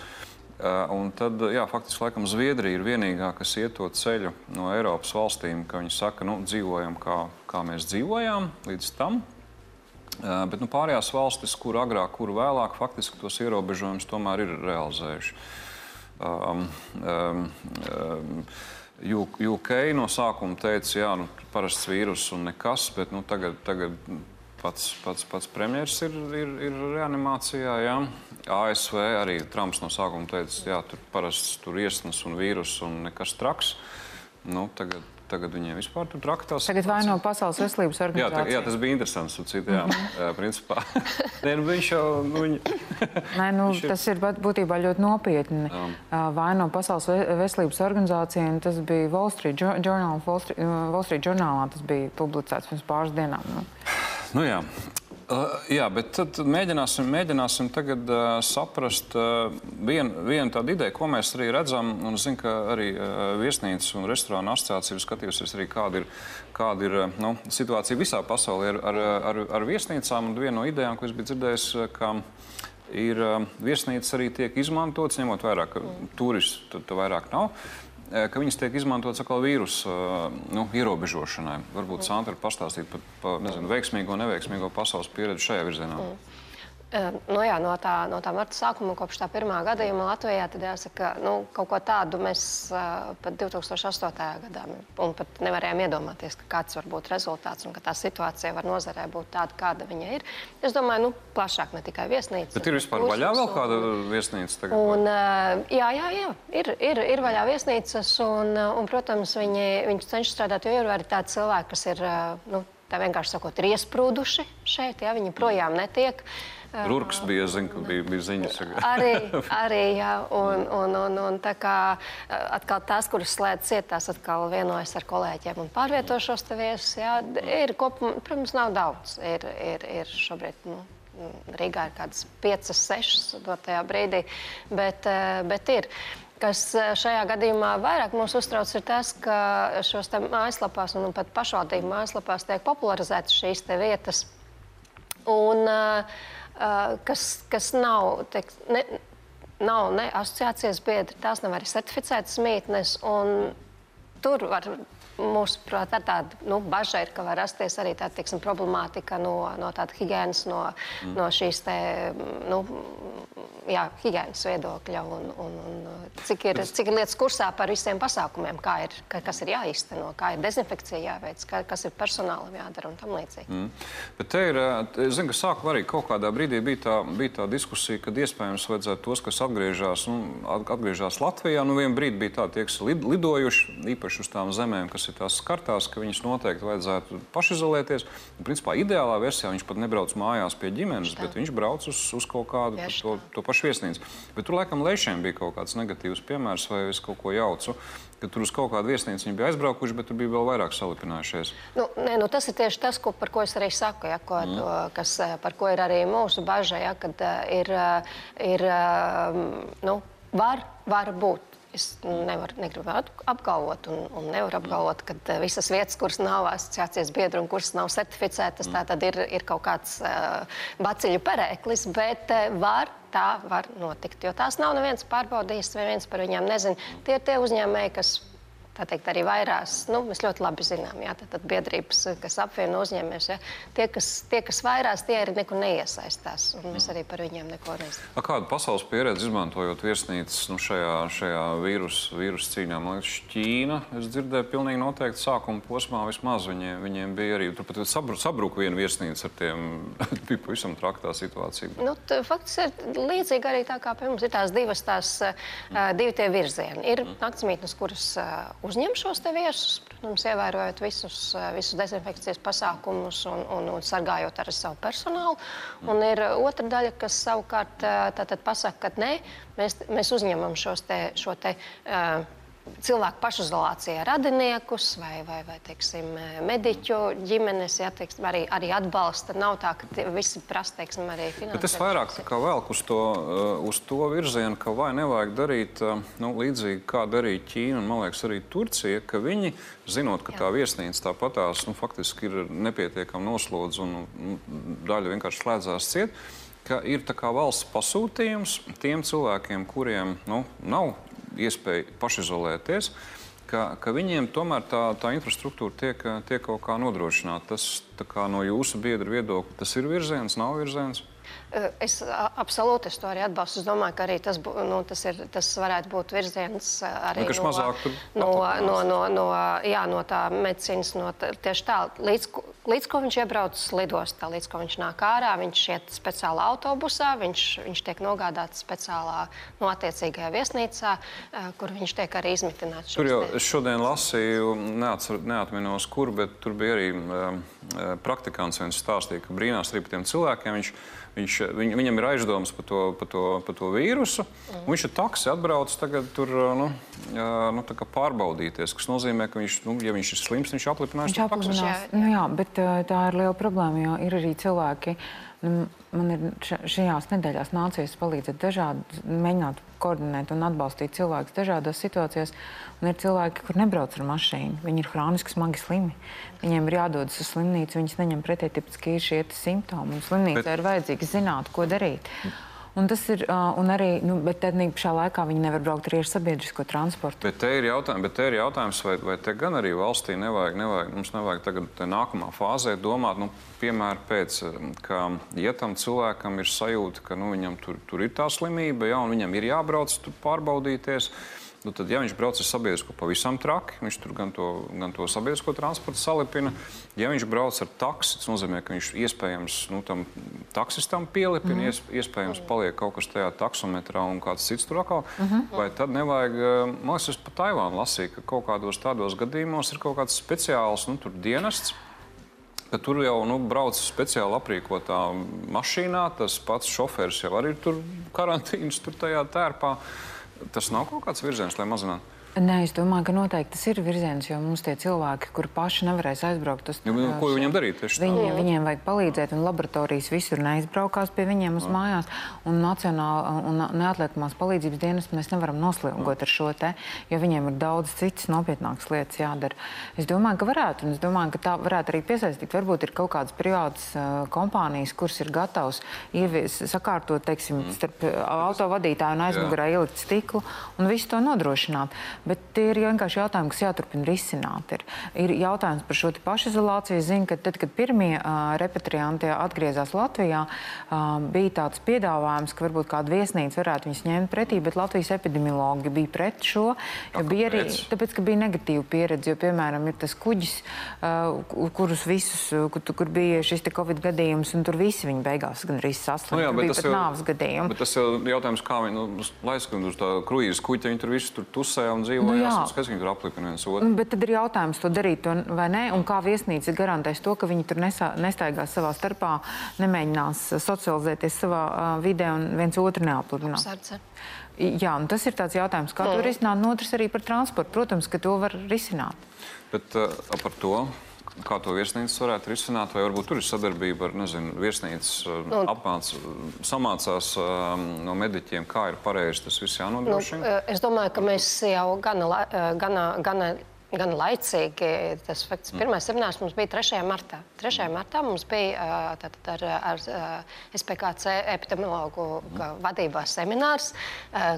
Uh, un tad, jā, faktiski, laikam, Zviedrija ir vienīgā, kas iet to ceļu no Eiropas valstīm, ka viņi saka, nu, dzīvojam kā, kā mēs dzīvojām līdz tam. Uh, bet nu, pārējās valstis, kur agrāk, kur vēlāk, faktiski tos ierobežojumus tomēr ir realizējuši. Um, um, um, UK no sākuma teica, ka nu, parasts vīrus un nekas, bet nu, tagad, tagad pats, pats, pats premjerministrs ir, ir, ir reanimācijā. Jā. ASV arī Trumps no sākuma teica, ka tur parasti tur iesnas un vīrus un nekas traks. Nu, tagad, tagad viņiem vispār tur traktās. Tagad vaino Pasaules veselības organizācija. Jā, tā, jā, tas bija interesants. Cit, jā, -hmm. principā. [laughs] Nē, nu, viņš jau. Nu, viņa... Nē, nu, [laughs] ir... Tas ir būtībā ļoti nopietni. Vaino Pasaules veselības organizācija, un tas bija Wall Street Journal, Wall Street, Wall Street Journalā, tas bija publicēts pirms pāris dienām. Nu. Nu, jā. Uh, jā, bet tad mēģināsim, mēģināsim tagad uh, saprast uh, vienu vien tādu ideju, ko mēs arī redzam. Es zinu, ka arī uh, viesnīcas un restorāna asociācija skatījusies arī, kāda ir, kāda ir uh, nu, situācija visā pasaulē ar, ar, ar, ar viesnīcām. Un viena no idejām, ko es biju dzirdējis, uh, ka ir uh, viesnīcas arī tiek izmantotas, ņemot vērā, ka turistu vairāk nav. Ka viņas tiek izmantotas atkal vīrusu nu, ierobežošanai. Varbūt Sandra pastāstīt par, par nezinu, veiksmīgo un neveiksmīgo pasaules pieredzi šajā virzienā. Mm. Nu, jā, no, tā, no tā marta sākuma, kopš tā pirmā gadījuma Latvijā, tad jāsaka, nu, kaut ko tādu mēs uh, pat 2008. gadā pat nevarējām iedomāties, ka kāds var būt rezultāts un ka tā situācija var nozarē būt tāda, kāda viņa ir. Es domāju, nu, plašāk ne tikai viesnīca. Bet ir vispār vaļā vēl kāda viesnīca tagad? Un, uh, jā, jā, jā, ir, ir, ir vaļā viesnīcas un, un protams, viņi, viņi cenšas strādāt, jo ir arī tādi cilvēki, kas ir, uh, nu, tā vienkārši sakot, ir iesprūduši šeit, ja viņi projām netiek. Rūks bija, zin, bija, bija ziņas. arī, [laughs] arī, jā. Un, un, un, un tā kā atkal tās, kuras slēdz ciet, tās atkal vienojas ar kolēģiem un pārvieto šos te viesus. Jā, ir kopumā, protams, nav daudz. Ir, ir, ir šobrīd, nu, Rīgā ir kādas piecas, sešas dotajā brīdī, bet, bet ir. Kas šajā gadījumā vairāk mūs uztrauc, ir tas, ka šos mājaslapās un pat pašvaldību mājaslapās tiek popularizētas šīs vietas. Un, uh, kas, kas nav, teik, ne, nav ne asociācijas biedri, tās nav arī certificētas mītnes. Tur var, mūsuprāt, ar tādu nu, bažu ir, ka var rasties arī tāda teiksim, problemātika no, no tāda higiēnas, no, mm. no šīs te, nu, jā, higiēnas viedokļa un, un, un cik, ir, cik ir lietas kursā par visiem pasākumiem, kā ir, kas ir jāizteno, kā ir dezinfekcija jāveic, kas ir personālam jādara un tam līdzīgi. Mm. Bet te ir, es zinu, ka sākumā arī kaut kādā brīdī bija tā, bija tā diskusija, kad iespējams vajadzētu tos, kas atgriežas, nu, atgriežas Latvijā, nu vienā brīdī bija tā, tie, kas lid, lidojuši īpaši uz tām zemēm, kas ir tās skartās, ka viņas noteikti vajadzētu pašizolēties. Un, principā ideālā versijā viņš pat nebrauc mājās pie ģimenes, bet viņš brauc uz, uz kaut kādu to, to pašu viesnīcu. Bet tur laikam lēšiem bija kaut kāds negatīvs piemērs, vai es kaut ko jaucu. Ka tur uz kaut kādu viesnīcu viņi bija aizbraukuši, bet tur bija vēl vairāk salipinājušies. Nu, nē, nu, tas ir tieši tas, ko, par ko es arī saku, ja, ko, mm. to, kas, eh, par ko ir arī mūsu bažas. Ja, kad uh, ir, uh, ir nu, var, var būt Es nevaru, negribu apgalvot, un, un nevaru apgalvot, ka visas vietas, kuras nav asociācijas biedri un kuras nav certificētas, tā tad ir, ir kaut kāds uh, baciļu perēklis, bet uh, var tā var notikt. Jo tās nav neviens pārbaudījis, vai viens par viņiem nezina. Tie ir tie uzņēmēji, kas tā teikt, arī vairās. Nu, mēs ļoti labi zinām, jā, tad, tad biedrības, kas apvieno uzņēmējus, ja, tie, kas, tie, kas vairās, tie arī nekur neiesaistās. Mēs arī par viņiem neko nezinām. Kāda pasaules pieredze izmantojot viesnīcas nu, šajā, šajā vīrusu vīrus cīņā? Man liekas, Ķīna, es dzirdēju, pilnīgi noteikti sākuma posmā vismaz viņiem, viņiem bija arī, turpat sabru, sabruka viena viesnīca ar tiem, [laughs] bija pavisam traktā situācija. Nu, fakts ir līdzīgi arī tā kā pie mums ir tās divas, tās uh, divi tie virzieni. Ir mm. naktsmītnes, kuras uzņem šos viesus, protams, ievērojot visus, eh, visus dezinfekcijas pasākumus un, un, un sargājot arī savu personālu. Un ir otra daļa, kas savukārt eh, pasaka, ka nē, mēs, mēs uzņemam šos te, šo te. Uh, cilvēku pašizolācijā radiniekus vai, vai, vai teiksim, mediķu ģimenes, ja, teiksim, arī, arī atbalsta. Nav tā, ka visi prasa teiksim, arī finansējumu. Bet es vairāk velku uz to, uh, uz to virzienu, ka vai nevajag darīt uh, nu, līdzīgi kā darīja Ķīna un, man liekas, arī Turcija, ka viņi, zinot, ka Jā. tā viesnīca tāpatās nu, faktiski ir nepietiekami noslodz un nu, daļa vienkārši slēdzās ciet, ka ir valsts pasūtījums tiem cilvēkiem, kuriem nu, nav iespēja pašizolēties, ka, ka viņiem tomēr tā, tā infrastruktūra tiek, tiek kaut kā nodrošināta. Tas kā no jūsu biedra viedokļa, tas ir virziens, nav virziens. Es absolūti es to arī atbalstu. Es domāju, ka arī tas, bū, nu, tas, ir, tas varētu būt virziens arī no, no, no, no, no, jā, no tā medicīnas. No tā, tieši tā, līdz, līdz ko viņš iebrauc lidostā, līdz ko viņš nāk ārā, viņš iet speciālā autobusā, viņš, viņš tiek nogādāts speciālā no attiecīgajā viesnīcā, kur viņš tiek arī izmitināts. Tur jau es šodien lasīju, neatcer, neatminos kur, bet tur bija arī um, praktikants viens stāstīja, ka brīnās arī par tiem cilvēkiem. Viņš, Viņš, viņ, viņam ir aizdomas par to, par to, par to vīrusu. Mm. Viņš ir taksi atbraucis tagad tur nu, nu, pārbaudīties, kas nozīmē, ka viņš, nu, ja viņš ir slims, viņš aplipinās. Viņš aplipinās. Nu, jā, bet tā ir liela problēma, jo ir arī cilvēki, man ir šajās nedēļās nācies palīdzēt dažādi, mēģināt koordinēt un atbalstīt cilvēkus dažādās situācijās. Un ir cilvēki, kur nebrauc ar mašīnu. Viņi ir hroniski smagi slimi. Viņiem ir jādodas uz slimnīcu, viņas neņem pretī tipiski šie simptomi. Un slimnīcā Bet... ir vajadzīgs zināt, ko darīt. Un tas ir uh, arī, nu, bet tad pašā laikā viņi nevar braukt arī ar sabiedrisko transportu. Bet te ir jautājums, bet te ir jautājums vai, vai te gan arī valstī nevajag, nevajag mums nevajag tagad nākamā fāzē domāt, nu, piemēram, pēc, ka, ja tam cilvēkam ir sajūta, ka nu, viņam tur, tur ir tā slimība, ja, un viņam ir jābrauc tur pārbaudīties. Nu, tad, ja viņš brauc ar sabiedrisko pavisam traki, viņš tur gan to, gan to sabiedrisko transportu salipina. Ja viņš brauc ar taksi, tas nozīmē, ka viņš iespējams nu, tam taksistam pielipina, mm -hmm. iespējams paliek kaut kas tajā taksometrā un kāds cits tur atkal. Mm -hmm. Vai tad nevajag, eh, man liekas, es pa Taivānu lasīju, ka kaut kādos tādos gadījumos ir kaut kāds speciāls nu, dienests. Tur jau nu, brauc speciāli aprīkotā mašīnā. Tas pats šofērs jau arī tur karantīnas, tur tajā tērpā. Tas nav kaut kāds virziens, lai mazinātu. Nē, es domāju, ka noteikti tas ir virziens, jo mums tie cilvēki, kuri paši nevarēs aizbraukt uz to, nu, ko viņiem darīt. Viņi, viņiem vajag palīdzēt, un laboratorijas visur neizbraukās pie viņiem uz Jā. mājās. Un nacionāla un neatliekamās palīdzības dienas mēs nevaram noslēgot ar šo te, jo viņiem ir daudz citas nopietnākas lietas jādara. Es domāju, ka varētu, un es domāju, ka tā varētu arī piesaistīt. Varbūt ir kaut kādas privātas uh, kompānijas, kuras ir gatavas ievies, sakārtot, teiksim, mm. starp autovadītāju un aizmugurē ielikt stiklu un visu to nodrošināt. Bet tie ir vienkārši jautājumi, kas jāturpina risināt. Ir, ir jautājums par šo pašizolāciju. Es zinu, ka tad, kad pirmie uh, repatrianti atgriezās Latvijā, uh, bija tāds piedāvājums, ka varbūt kāda viesnīca varētu viņus ņemt pretī, bet Latvijas epidemiologi bija pret šo. Bija arī tāpēc, ka bija negatīva pieredze, jo, piemēram, ir tas kuģis, uh, kurus visus, kur, kur bija šis Covid gadījums, un tur visi viņi beigās gan arī saslimt. Nu jā, bija pat nāves gadījumi. Bet tas jau jautājums, kā viņi nu, laiskat uz tā kruīzes kuģa, viņi tur visi tur tusē un dzīvoja. Nu, Kas viņi tur aplipina viens otru? Bet tad ir jautājums to darīt to, vai nē, un kā viesnīca garantēs to, ka viņi tur nesā, nestaigās savā starpā, nemēģinās socializēties savā uh, vidē un viens otru neaplipinās. Jā, un tas ir tāds jautājums, kā to risināt. Un otrs arī par transportu. Protams, ka to var risināt. Bet uh, par to kā to viesnīcas varētu risināt, vai varbūt tur ir sadarbība ar, nezinu, viesnīcas nu, apmāc, samācās um, no mediķiem, kā ir pareizi tas viss jānodrošina? Nu, es domāju, ka mēs jau gana, gana, gana gan laicīgi. Tas fakts, mm. pirmais seminārs mums bija 3. martā. 3. martā mums bija tātad, ar, ar SPKC epidemiologu mm. vadībā seminārs,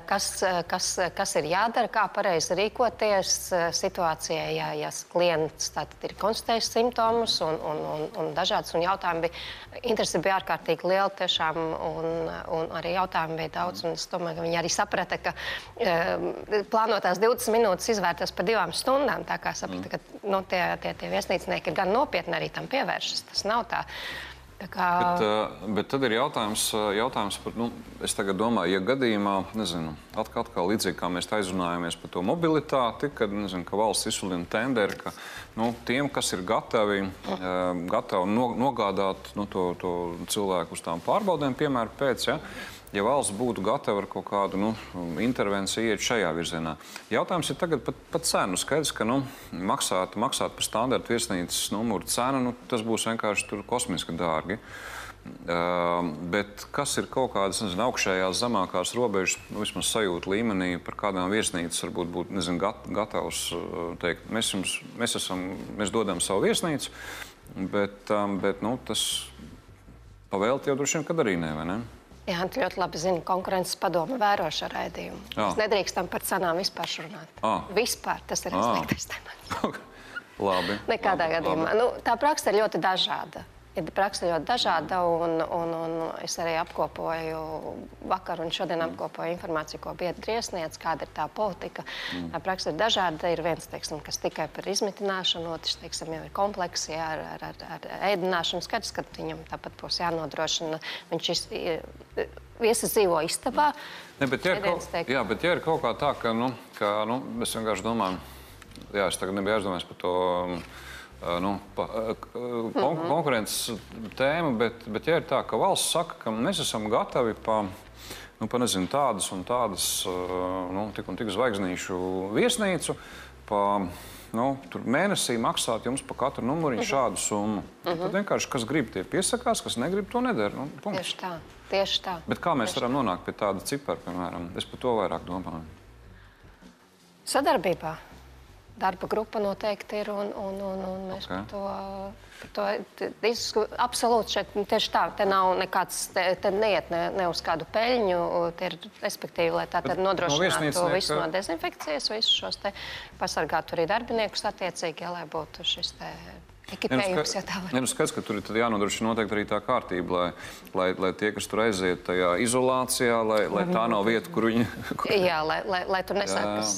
kas, kas, kas ir jādara, kā pareizi rīkoties situācijā, ja, ja klients tātad, ir konstatējis simptomus un, un, un, un dažādas un jautājumi bija. Interesi bija ārkārtīgi liela tiešām, un, un arī jautājumi bija daudz. Es domāju, ka viņi arī saprata, ka plānotās 20 minūtes izvērtās par divām stundām. Tā kā saprata, ka nu, tie, tie, tie viesnīcnieki gan nopietni arī tam pievēršas. Tas nav tā. Kā... Bet, uh, bet tad ir jautājums, uh, jautājums par, nu, es domāju, ja gadījumā, nezinu, atkal, atkal līdzīgi kā mēs aizrunājāmies par to mobilitāti, kad nezinu, ka valsts izsludina tenderi, ka nu, tiem, kas ir gatavi, uh, gatavi no, nogādāt nu, to, to cilvēku uz tām pārbaudēm, piemēram, pēc. Ja, ja valsts būtu gatava ar kaut kādu nu, intervenciju iet šajā virzienā. Jautājums ir tagad par pa cenu. Skaidrs, ka nu, maksāt, maksāt par standarta viesnīcas numuru cenu, nu, tas būs vienkārši kosmiski dārgi. Uh, bet kas ir kaut kādas nezinu, augšējās, zemākās robežas, nu, vismaz sajūta līmenī, par kādām viesnīcām varbūt būtu nezinu, gat, gatavs teikt, mēs, jums, mēs, esam, mēs dodam savu viesnīcu, bet, um, bet nu, tas pavēlti jau droši vien, kad arī ne, vai ne? Jā, tu ļoti labi zini, konkurences padome vēro šo raidījumu. Jā. Mēs nedrīkstam par cenām vispār runāt. À. Vispār tas ir izteiktais temats. [laughs] labi. Nekādā labi, gadījumā. Labi. Nu, tā praksa ir ļoti dažāda ir praksa ļoti dažāda. Un, un, un es arī apkopoju vakar un šodien apkopoju informāciju, ko biedri iesniedz, kāda ir tā politika. Mm. Tā praksa ir dažāda. Ir viens, teiksim, kas tikai par izmitināšanu, otrs teiksim, jau ir kompleksi ar, ar, ar, ar ēdināšanu. Skaidrs, ka viņam tāpat būs jānodrošina. Viņš iz, viesis dzīvo istabā. Ne, bet, ja kaut, jā, bet ja ir kaut kā tā, ka, nu, ka nu, mēs vienkārši domājam, jā, es tagad nebiju aizdomājies par to. Um, nu, pa, kon mhm. konkurences tēma, bet, bet ja ir tā, ka valsts saka, ka mēs esam gatavi pa, nu, pa nezinu, tādas un tādas nu, tik un tik zvaigznīšu viesnīcu, pa, nu, mēnesī maksāt jums par katru numuriņu mhm. šādu summu. Uh -huh. Tad vienkārši kas grib, tie piesakās, kas negrib, to nedara. Nu, punkts. tieši tā. Tieši tā. Bet kā mēs tieši varam tā. nonākt pie tāda cipara, piemēram? Es par to vairāk domāju. Sadarbībā darba grupa noteikti ir. Un, un, un, un mēs okay. par to, par to diskutējam. Absolūti, šeit tieši tā, te nav nekāds, te, te neiet ne, ne uz kādu peļņu. Ir, respektīvi, lai tā tad nodrošinātu no visu no dezinfekcijas, visus šos te pasargātu arī darbiniekus attiecīgi, ja, lai būtu šis te. Ekipējums, ja tā var. Ir skaidrs, ka tur ir jānodrošina noteikti arī tā kārtība, lai, lai, lai tie, kas tur aiziet tajā izolācijā, lai, lai tā nav vieta, kur viņi. Kur... Jā, lai, lai, lai tur nesākas.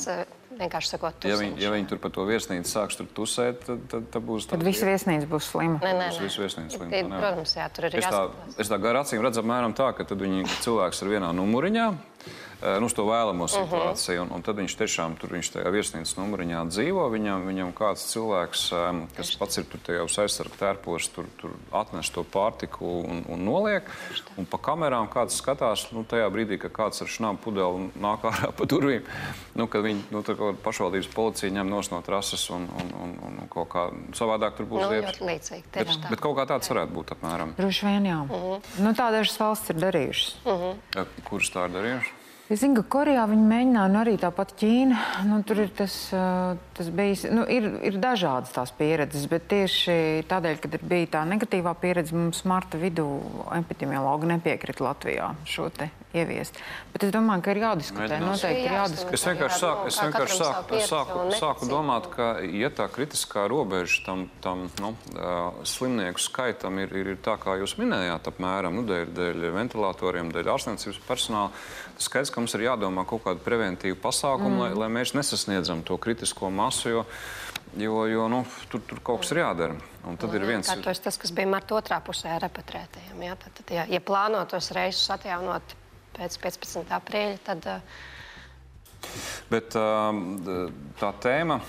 Vienkārši sakot, tusiņš. Ja viņi, ja viņi tur par to viesnīcu sāks tur tusēt, tad, tad, tad būs tā. Tad visa viesnīca būs slima. Nē, nē, nē. Visu viesnīcu slima. Tā, protams, jā, tur ir jāskatās. Es tā, es tā gar acīm redzu apmēram tā, ka tad viņi cilvēks ir vienā numuriņā, nu, uz to vēlamo mhm. situāciju. Uh -huh. un, un tad viņš tiešām tur viņš tajā viesnīcas numuriņā dzīvo. Viņam, viņam kāds cilvēks, kas pats ir tur jau aizsargu tērpos, tur, tur atnes to pārtiku un, un noliek. Un pa kamerām kāds skatās, nu, tajā brīdī, kad kāds ar šnām pudeli nāk ārā pa durvīm, nu, kad viņi nu, pašvaldības policija ņem nos no trases un, un, un, un kaut kā savādāk tur būs nu, lietas. Līdzīgi, bet, tā. bet kaut kā tāds varētu būt apmēram. Droši vien jā. Uh mhm. -huh. nu, tā dažas valsts ir darījušas. Uh -huh. ja, kuras tā ir darījušas? Es zinu, ka Korejā viņi mēģināja, nu arī tāpat Ķīna. Nu, tur ir tas, tas bijis, nu, ir, ir dažādas tās pieredzes, bet tieši tādēļ, kad bija tā negatīvā pieredze, mums marta vidū epidemiologi nepiekrita Latvijā šo te ieviest. Bet es domāju, ka ir jādiskutē. Noteikti ir jādiskutē. Es vienkārši, sāku, es vienkārši sāku, sāku, sāku domāt, ka, ja tā kritiskā robeža tam, tam nu, slimnieku skaitam ir, ir, ir tā, kā jūs minējāt, apmēram nu, dēļ, dēļ ventilatoriem, dēļ ārstniecības personāla, tas skaidrs, ka mums ir jādomā kaut kādu preventīvu pasākumu, mm. lai, lai mēs nesasniedzam to kritisko masu. Jo, Jo, jo nu, tur, tur kaut kas ir jādara. Un tad nu, ir viens tas, tas, kas bija marta otrā pusē, repatriētajiem. Ja? Tad, tad, ja, ja plānotos reisus atjaunot pēc 15. aprīļa. Tad, Bet tā tēma.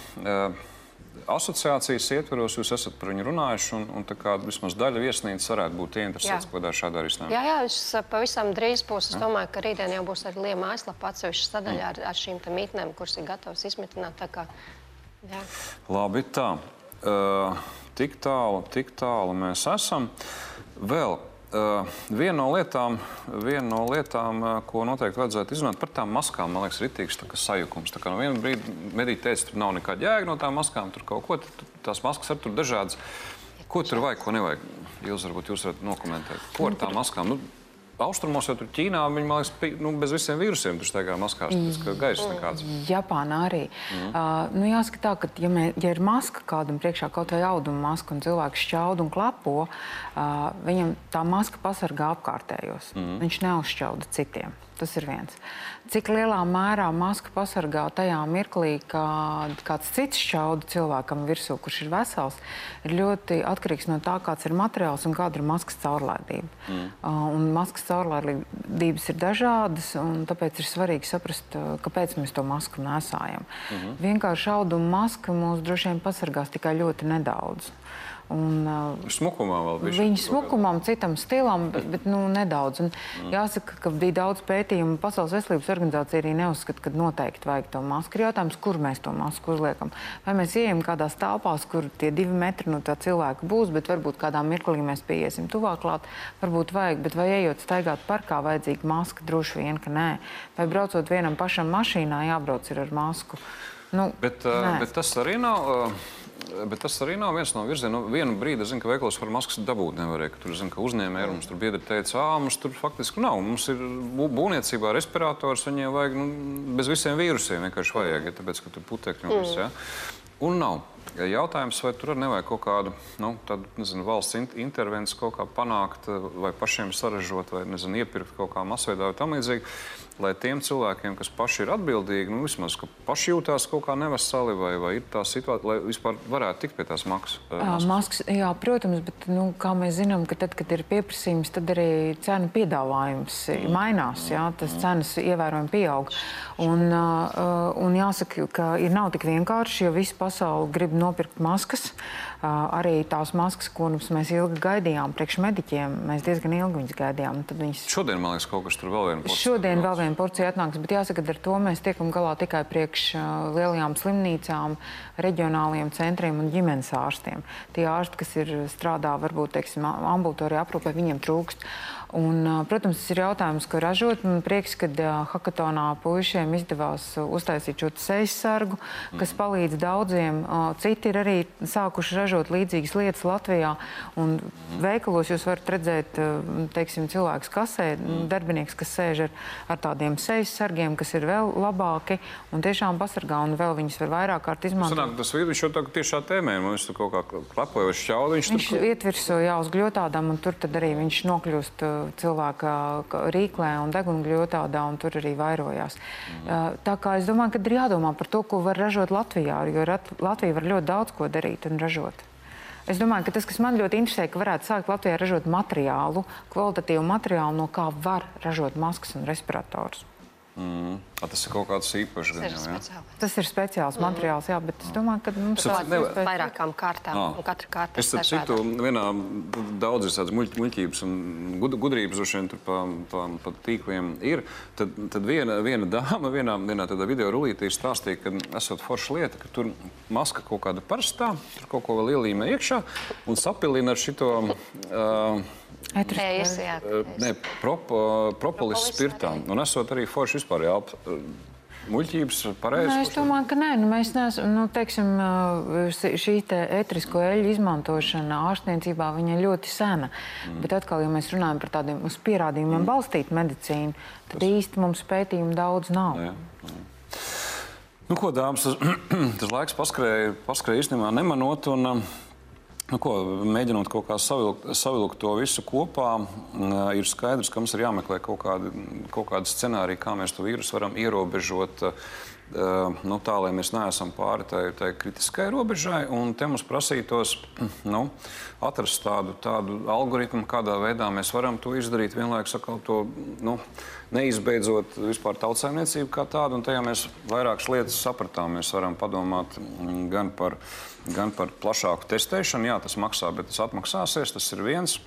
Asociācijas ietvaros jūs esat par viņu runājuši, un, un kā, vismaz daļa viesnīcas varētu būt ieinteresēta kādā šādā risinājumā. Jā, jā, es pavisam drīz būs. Es jā. domāju, ka rītdien jau būs arī liela mājaslapa atsevišķa sadaļa ar, ar šīm mītnēm, kuras ir gatavas izmitināt. Kā, jā. Labi, tā. Uh, tik tālu, tik tālu mēs esam. Vēl viena, no lietām, viena no lietām, uh, ko noteikti vajadzētu izrunāt par tām maskām, man liekas, ir rītīgs sajukums. Tā kā no viena brīdi medīgi teica, tur nav nekāda jēga no tām maskām, tur kaut ko, tās maskas ar tur dažādas. Ko tur vajag, ko nevajag? Jūs varbūt jūs varat nokomentēt. Ko ar tām maskām? Nu, Austrumos jau tur Ķīnā viņi, man liekas, nu, bez visiem vīrusiem tur staigā maskās, tāpēc, ka gaisa nekāds. Japānā arī. Mm. Uh, nu, jāsaka tā, ka, ja, mē, ja ir maska kādam priekšā, kaut vai auduma maska, un cilvēks šķaud un klapo, uh, viņam tā maska pasargā apkārtējos. Mm. Viņš neuzšķauda citiem. Tas ir viens. Cik lielā mērā maska pasargā tajā mirklī, kad kāds cits šauda cilvēkam virsū, kurš ir vesels, ir ļoti atkarīgs no tā, kāds ir materiāls un kāda ir maskas caurlaidība. Mm. Uh, maskas caurlaidības ir dažādas, un tāpēc ir svarīgi saprast, uh, kāpēc mēs to masku nesājam. Mm -hmm. Vienkārši auduma maska mūs droši vien pasargās tikai ļoti nedaudz. Un, uh, smukumā vēl bija. Viņa smukumam, citam stilam, bet, bet nu, nedaudz. Un, mm. Jāsaka, ka bija daudz pētījumu. Pasaules veselības organizācija arī neuzskata, ka noteikti vajag to masku. Ir jautājums, kur mēs to masku uzliekam. Vai mēs ieejam kādās telpās, kur tie divi metri no tā cilvēka būs, bet varbūt kādā mirklī mēs pieiesim tuvāk klāt. Varbūt vajag, bet vai ejot staigāt parkā, vajadzīga maska? Droši vien, ka nē. Vai braucot vienam pašam mašīnā, jābrauc ar masku. Nu, bet, uh, bet tas arī nav. Uh Bet tas arī nav viens no virzieniem. Nu, vienu brīdi zinu, ka veikalos var maskas dabūt nevarēja. Tur zinu, ka uzņēmēji mums tur biedri teica, ah, mums tur faktiski nav. Mums ir būvniecībā respirators, viņiem vajag nu, bez visiem vīrusiem vienkārši vajag, ja, tāpēc, ka tur putekļi un viss. Ja. Un nav. Jautājums, vai tur nevajag kaut kādu nu, tādu, nezinu, valsts intervenciju kaut kā panākt, vai pašiem saražot, vai nezinu, iepirkt kaut kā masveidā vai tam līdzīgi lai tiem cilvēkiem, kas paši ir atbildīgi, nu, vismaz paši jūtās kaut kā neveseli, vai, vai ir tā situācija, lai vispār varētu tikt pie tās maksas? Maskas. Maskas, jā, protams, bet, nu, kā mēs zinām, ka tad, kad ir pieprasījums, tad arī cenu piedāvājums mm. mainās, jā, tas mm. cenas ievērojami pieaug. Un, un jāsaka, ka ir nav tik vienkārši, jo visa pasaule grib nopirkt maskas. Arī tās maskas, kuras mēs ilgi gaidījām, priekš mediķiem, mēs diezgan ilgi viņas gaidījām. Viņas... Šodien, man liekas, kaut kas tur vēl viena. Šodien vēl viena porcija atnāks, bet jāsaka, ar to mēs tiekam galā tikai priekš lielajām slimnīcām, reģionāliem centriem un ģimenes ārstiem. Tie ārsti, kas ir strādā varbūt, teiksim, ambulatorijā aprūpē, viņiem trūkst. Un, protams, tas ir jautājums, ko ražot. Man prieks, ka hackathonā puišiem izdevās uztaisīt šo sejas sargu, kas palīdz daudziem. Citi ir arī sākuši ražot līdzīgas lietas Latvijā. Un veikalos jūs varat redzēt teiksim, cilvēkus kasē, darbinieks, kas sēž ar, ar tādiem sejas sargiem, kas ir vēl labāki un tiešām pasargā un vēl viņus var vairāk kārt izmantot. Sanāk, tas vīrus jau tā tiešā tēmē, viņš tur kaut kā klapoja vai šķauda. Viņš, viņš tur... ietvirso jā uz gļotādām un tur tad arī viņš nokļūst cilvēka rīklē un degunļotādā, un tur arī vairojās. Mm. Tā kā es domāju, ka ir jādomā par to, ko var ražot Latvijā, jo Latvija var ļoti daudz ko darīt un ražot. Es domāju, ka tas, kas man ļoti interesē, ka varētu sākt Latvijā ražot materiālu, kvalitatīvu materiālu, no kā var ražot maskas un respiratorus. Mm. A, tas ir kaut kāds īpašs gan jau. Ja? Tas ir speciāls mm. materiāls, jā, bet es domāju, ka mums tas ir nevar... vairākām kārtām. Ah. Un katra kārta es starp citu, vienā daudz ir tādas muļ, muļķības un gud, gudrības droši vien tur pa, pa, pa tīkliem ir. Tad, tad viena, viena dāma vienā, vienā tādā video rulītī stāstīja, ka esot forša lieta, ka tur maska kaut kāda parastā, tur kaut ko vēl ielīmē iekšā un sapilina ar šito... Uh, Eis, jā, Nē, prop, propolis spirtā. Un esot arī forši vispār jāp muļķības pareizi? Nē, es domāju, ka nē. Nu, mēs neesam, nu, teiksim, šī te etrisko eļļu izmantošana ārstniecībā ir ļoti sena. Mm. Bet atkal, ja mēs runājam par tādiem uz pierādījumiem mm. balstītu medicīnu, tad Tas... īsti mums pētījumu daudz nav. Jā, jā. Nu, ko, dāmas, tas, [clears throat] tas laiks paskrēja, paskrēja īstenībā nemanot. Un, Nu, ko, mēģinot kaut kā savilkt, savilkt to visu kopā, ir skaidrs, ka mums ir jāmeklē kaut kādi, kaut kādi scenāriji, kā mēs to vīrusu varam ierobežot. Nu, tā, lai mēs neesam pāri tai, tai kritiskai robežai, un te mums prasītos [clears throat] nu, atrast tādu, tādu algoritmu, kādā veidā mēs varam to izdarīt, vienlaikus to nu, neizbeidzot vispār tautsēmniecību kā tādu. Un tajā mēs vairākas lietas sapratām. Mēs varam padomāt gan par gan par plašāku testēšanu. Jā, tas maksā, bet tas atmaksāsies. Tas ir viens.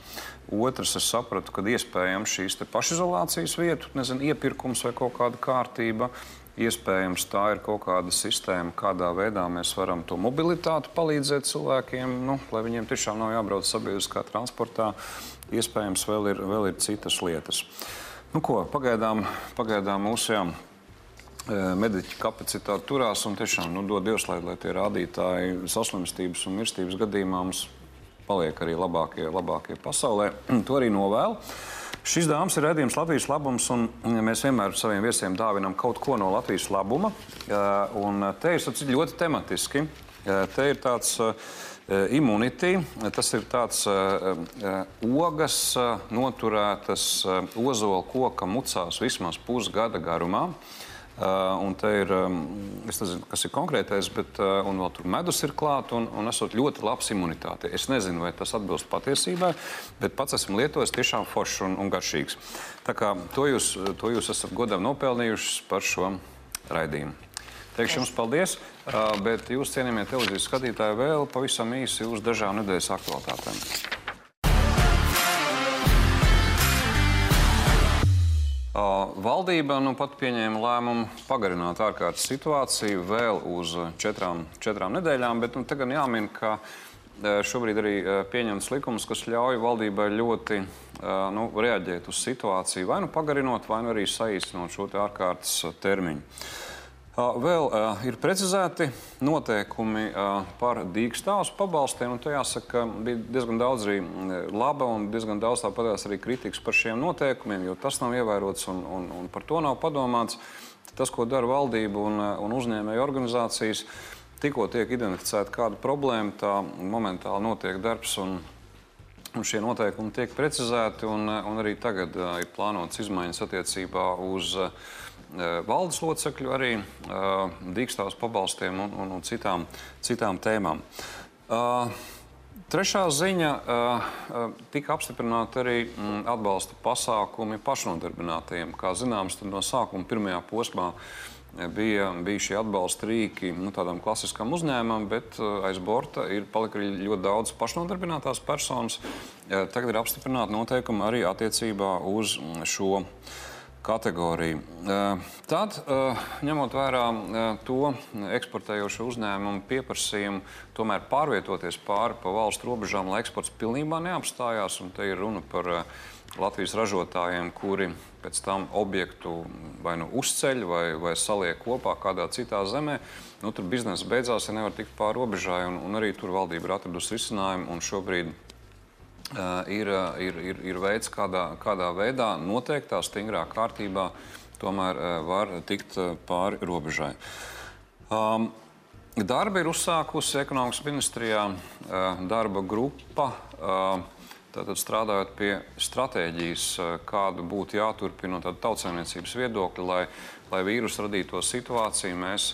Otrs, es sapratu, ka iespējams šīs pašizolācijas vietu, nezinu, iepirkums vai kaut kāda kārtība. Iespējams, tā ir kaut kāda sistēma, kādā veidā mēs varam to mobilitāti palīdzēt cilvēkiem, nu, lai viņiem tiešām nav jābrauc sabiedriskā transportā. Iespējams, vēl ir, vēl ir citas lietas. Nu, ko, pagaidām, pagaidām mūsu jā, mediķu kapacitāte turās un tiešām nu, dod Dievs, lai, lai tie rādītāji saslimstības un mirstības gadījumā mums paliek arī labākie, labākie pasaulē. [clears throat] to arī novēlu. Šis dāmas ir redzējums Latvijas labums, un mēs vienmēr saviem viesiem dāvinam kaut ko no Latvijas labuma. Un te ir ļoti tematiski. Te ir tāds immunity, tas ir tāds ogas noturētas ozola koka mucās vismaz pusgada garumā. Uh, un te ir, es nezinu, kas ir konkrētais, bet uh, vēl tur medus ir klāts un, un esot ļoti labs imunitāte. Es nezinu, vai tas atbilst patiesībai, bet pats esmu lietojis tiešām foršs un, un garšīgs. Tā kā to jūs, to jūs esat godam nopelnījuši par šo raidījumu. Teikšu jums paldies, uh, bet jūs, cienījamie televīzijas skatītāji, vēl pavisam īsi uz dažām nedēļas aktualitātēm. Valdība nu pat pieņēma lēmumu pagarināt ārkārtas situāciju vēl uz četrām, četrām nedēļām, bet nu, tagad jāmin, ka šobrīd arī pieņemts likums, kas ļauj valdībai ļoti nu, reaģēt uz situāciju, vai nu pagarinot, vai nu arī saīsinot šo ārkārtas termiņu. Vēl ir precizēti noteikumi par dīkstāvus pabalstiem. Tā jāsaka, bija diezgan daudz arī laba un diezgan daudz tāpatās arī kritikas par šiem noteikumiem, jo tas nav ievērots un, un, un par to nav padomāts. Tas, ko dara valdība un, un uzņēmēju organizācijas, tikko tiek identificēta kāda problēma, tā momentāli notiek darbs un, un šie noteikumi tiek precizēti. Un, un arī tagad ir plānotas izmaiņas attiecībā uz uh, valdes locekļu, arī eh, dīkstāvus pabalstiem un, un, un citām, citām tēmām. Eh, trešā ziņa tika apstiprināta arī mm, atbalsta pasākumi pašnodarbinātajiem. Kā zināms, no sākuma pirmajā posmā bija, bija šie atbalsta rīki nu, tādam klasiskam uzņēmumam, bet aiz borta ir palika ļoti daudz pašnodarbinātās personas. Tagad ir apstiprināta noteikuma arī attiecībā uz šo kategoriju. Tad, ņemot vērā to eksportējošo uzņēmumu pieprasījumu, tomēr pārvietoties pāri pa valstu robežām, lai eksports pilnībā neapstājās, un te ir runa par Latvijas ražotājiem, kuri pēc tam objektu vai nu uzceļ vai, vai saliek kopā kādā citā zemē, nu, tur biznesa beidzās, ja nevar tikt pāri robežai, un, un arī tur valdība ir atradusi risinājumu, un šobrīd Eh, ir, eh, ir, ir, ir veids, kādā, kādā veidā noteiktā stingrā kārtībā tomēr eh, var tikt pāri robežai. Um, Darba ir uzsākusi ekonomikas ministrijā darba grupa, tātad strādājot pie stratēģijas, kādu būtu jāturpina no tautsēmniecības viedokļa, lai, lai vīrusu radīto situāciju mēs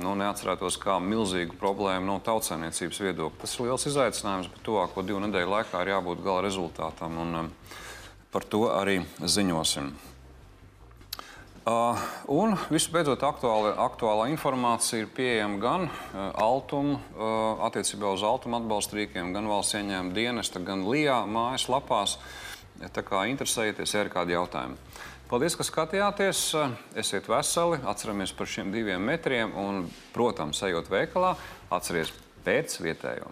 nu, neatcerētos kā milzīgu problēmu no tautsēmniecības viedokļa. Tas ir liels izaicinājums, bet tuvāko divu nedēļu laikā ir jābūt gala rezultātam, un par to arī ziņosim. Uh, un visbeidzot, aktuāla, aktuālā informācija ir pieejama gan uh, Altuma, uh, attiecībā uz Altuma atbalsta rīkiem, gan valsts ieņēmuma dienesta, gan LIA mājaslapās. Tā kā interesējaties, ja ir kādi jautājumi. Paldies, ka skatījāties. Esiet veseli, atceramies par šiem diviem metriem un, protams, ejot veikalā, atcerieties pēc vietējo.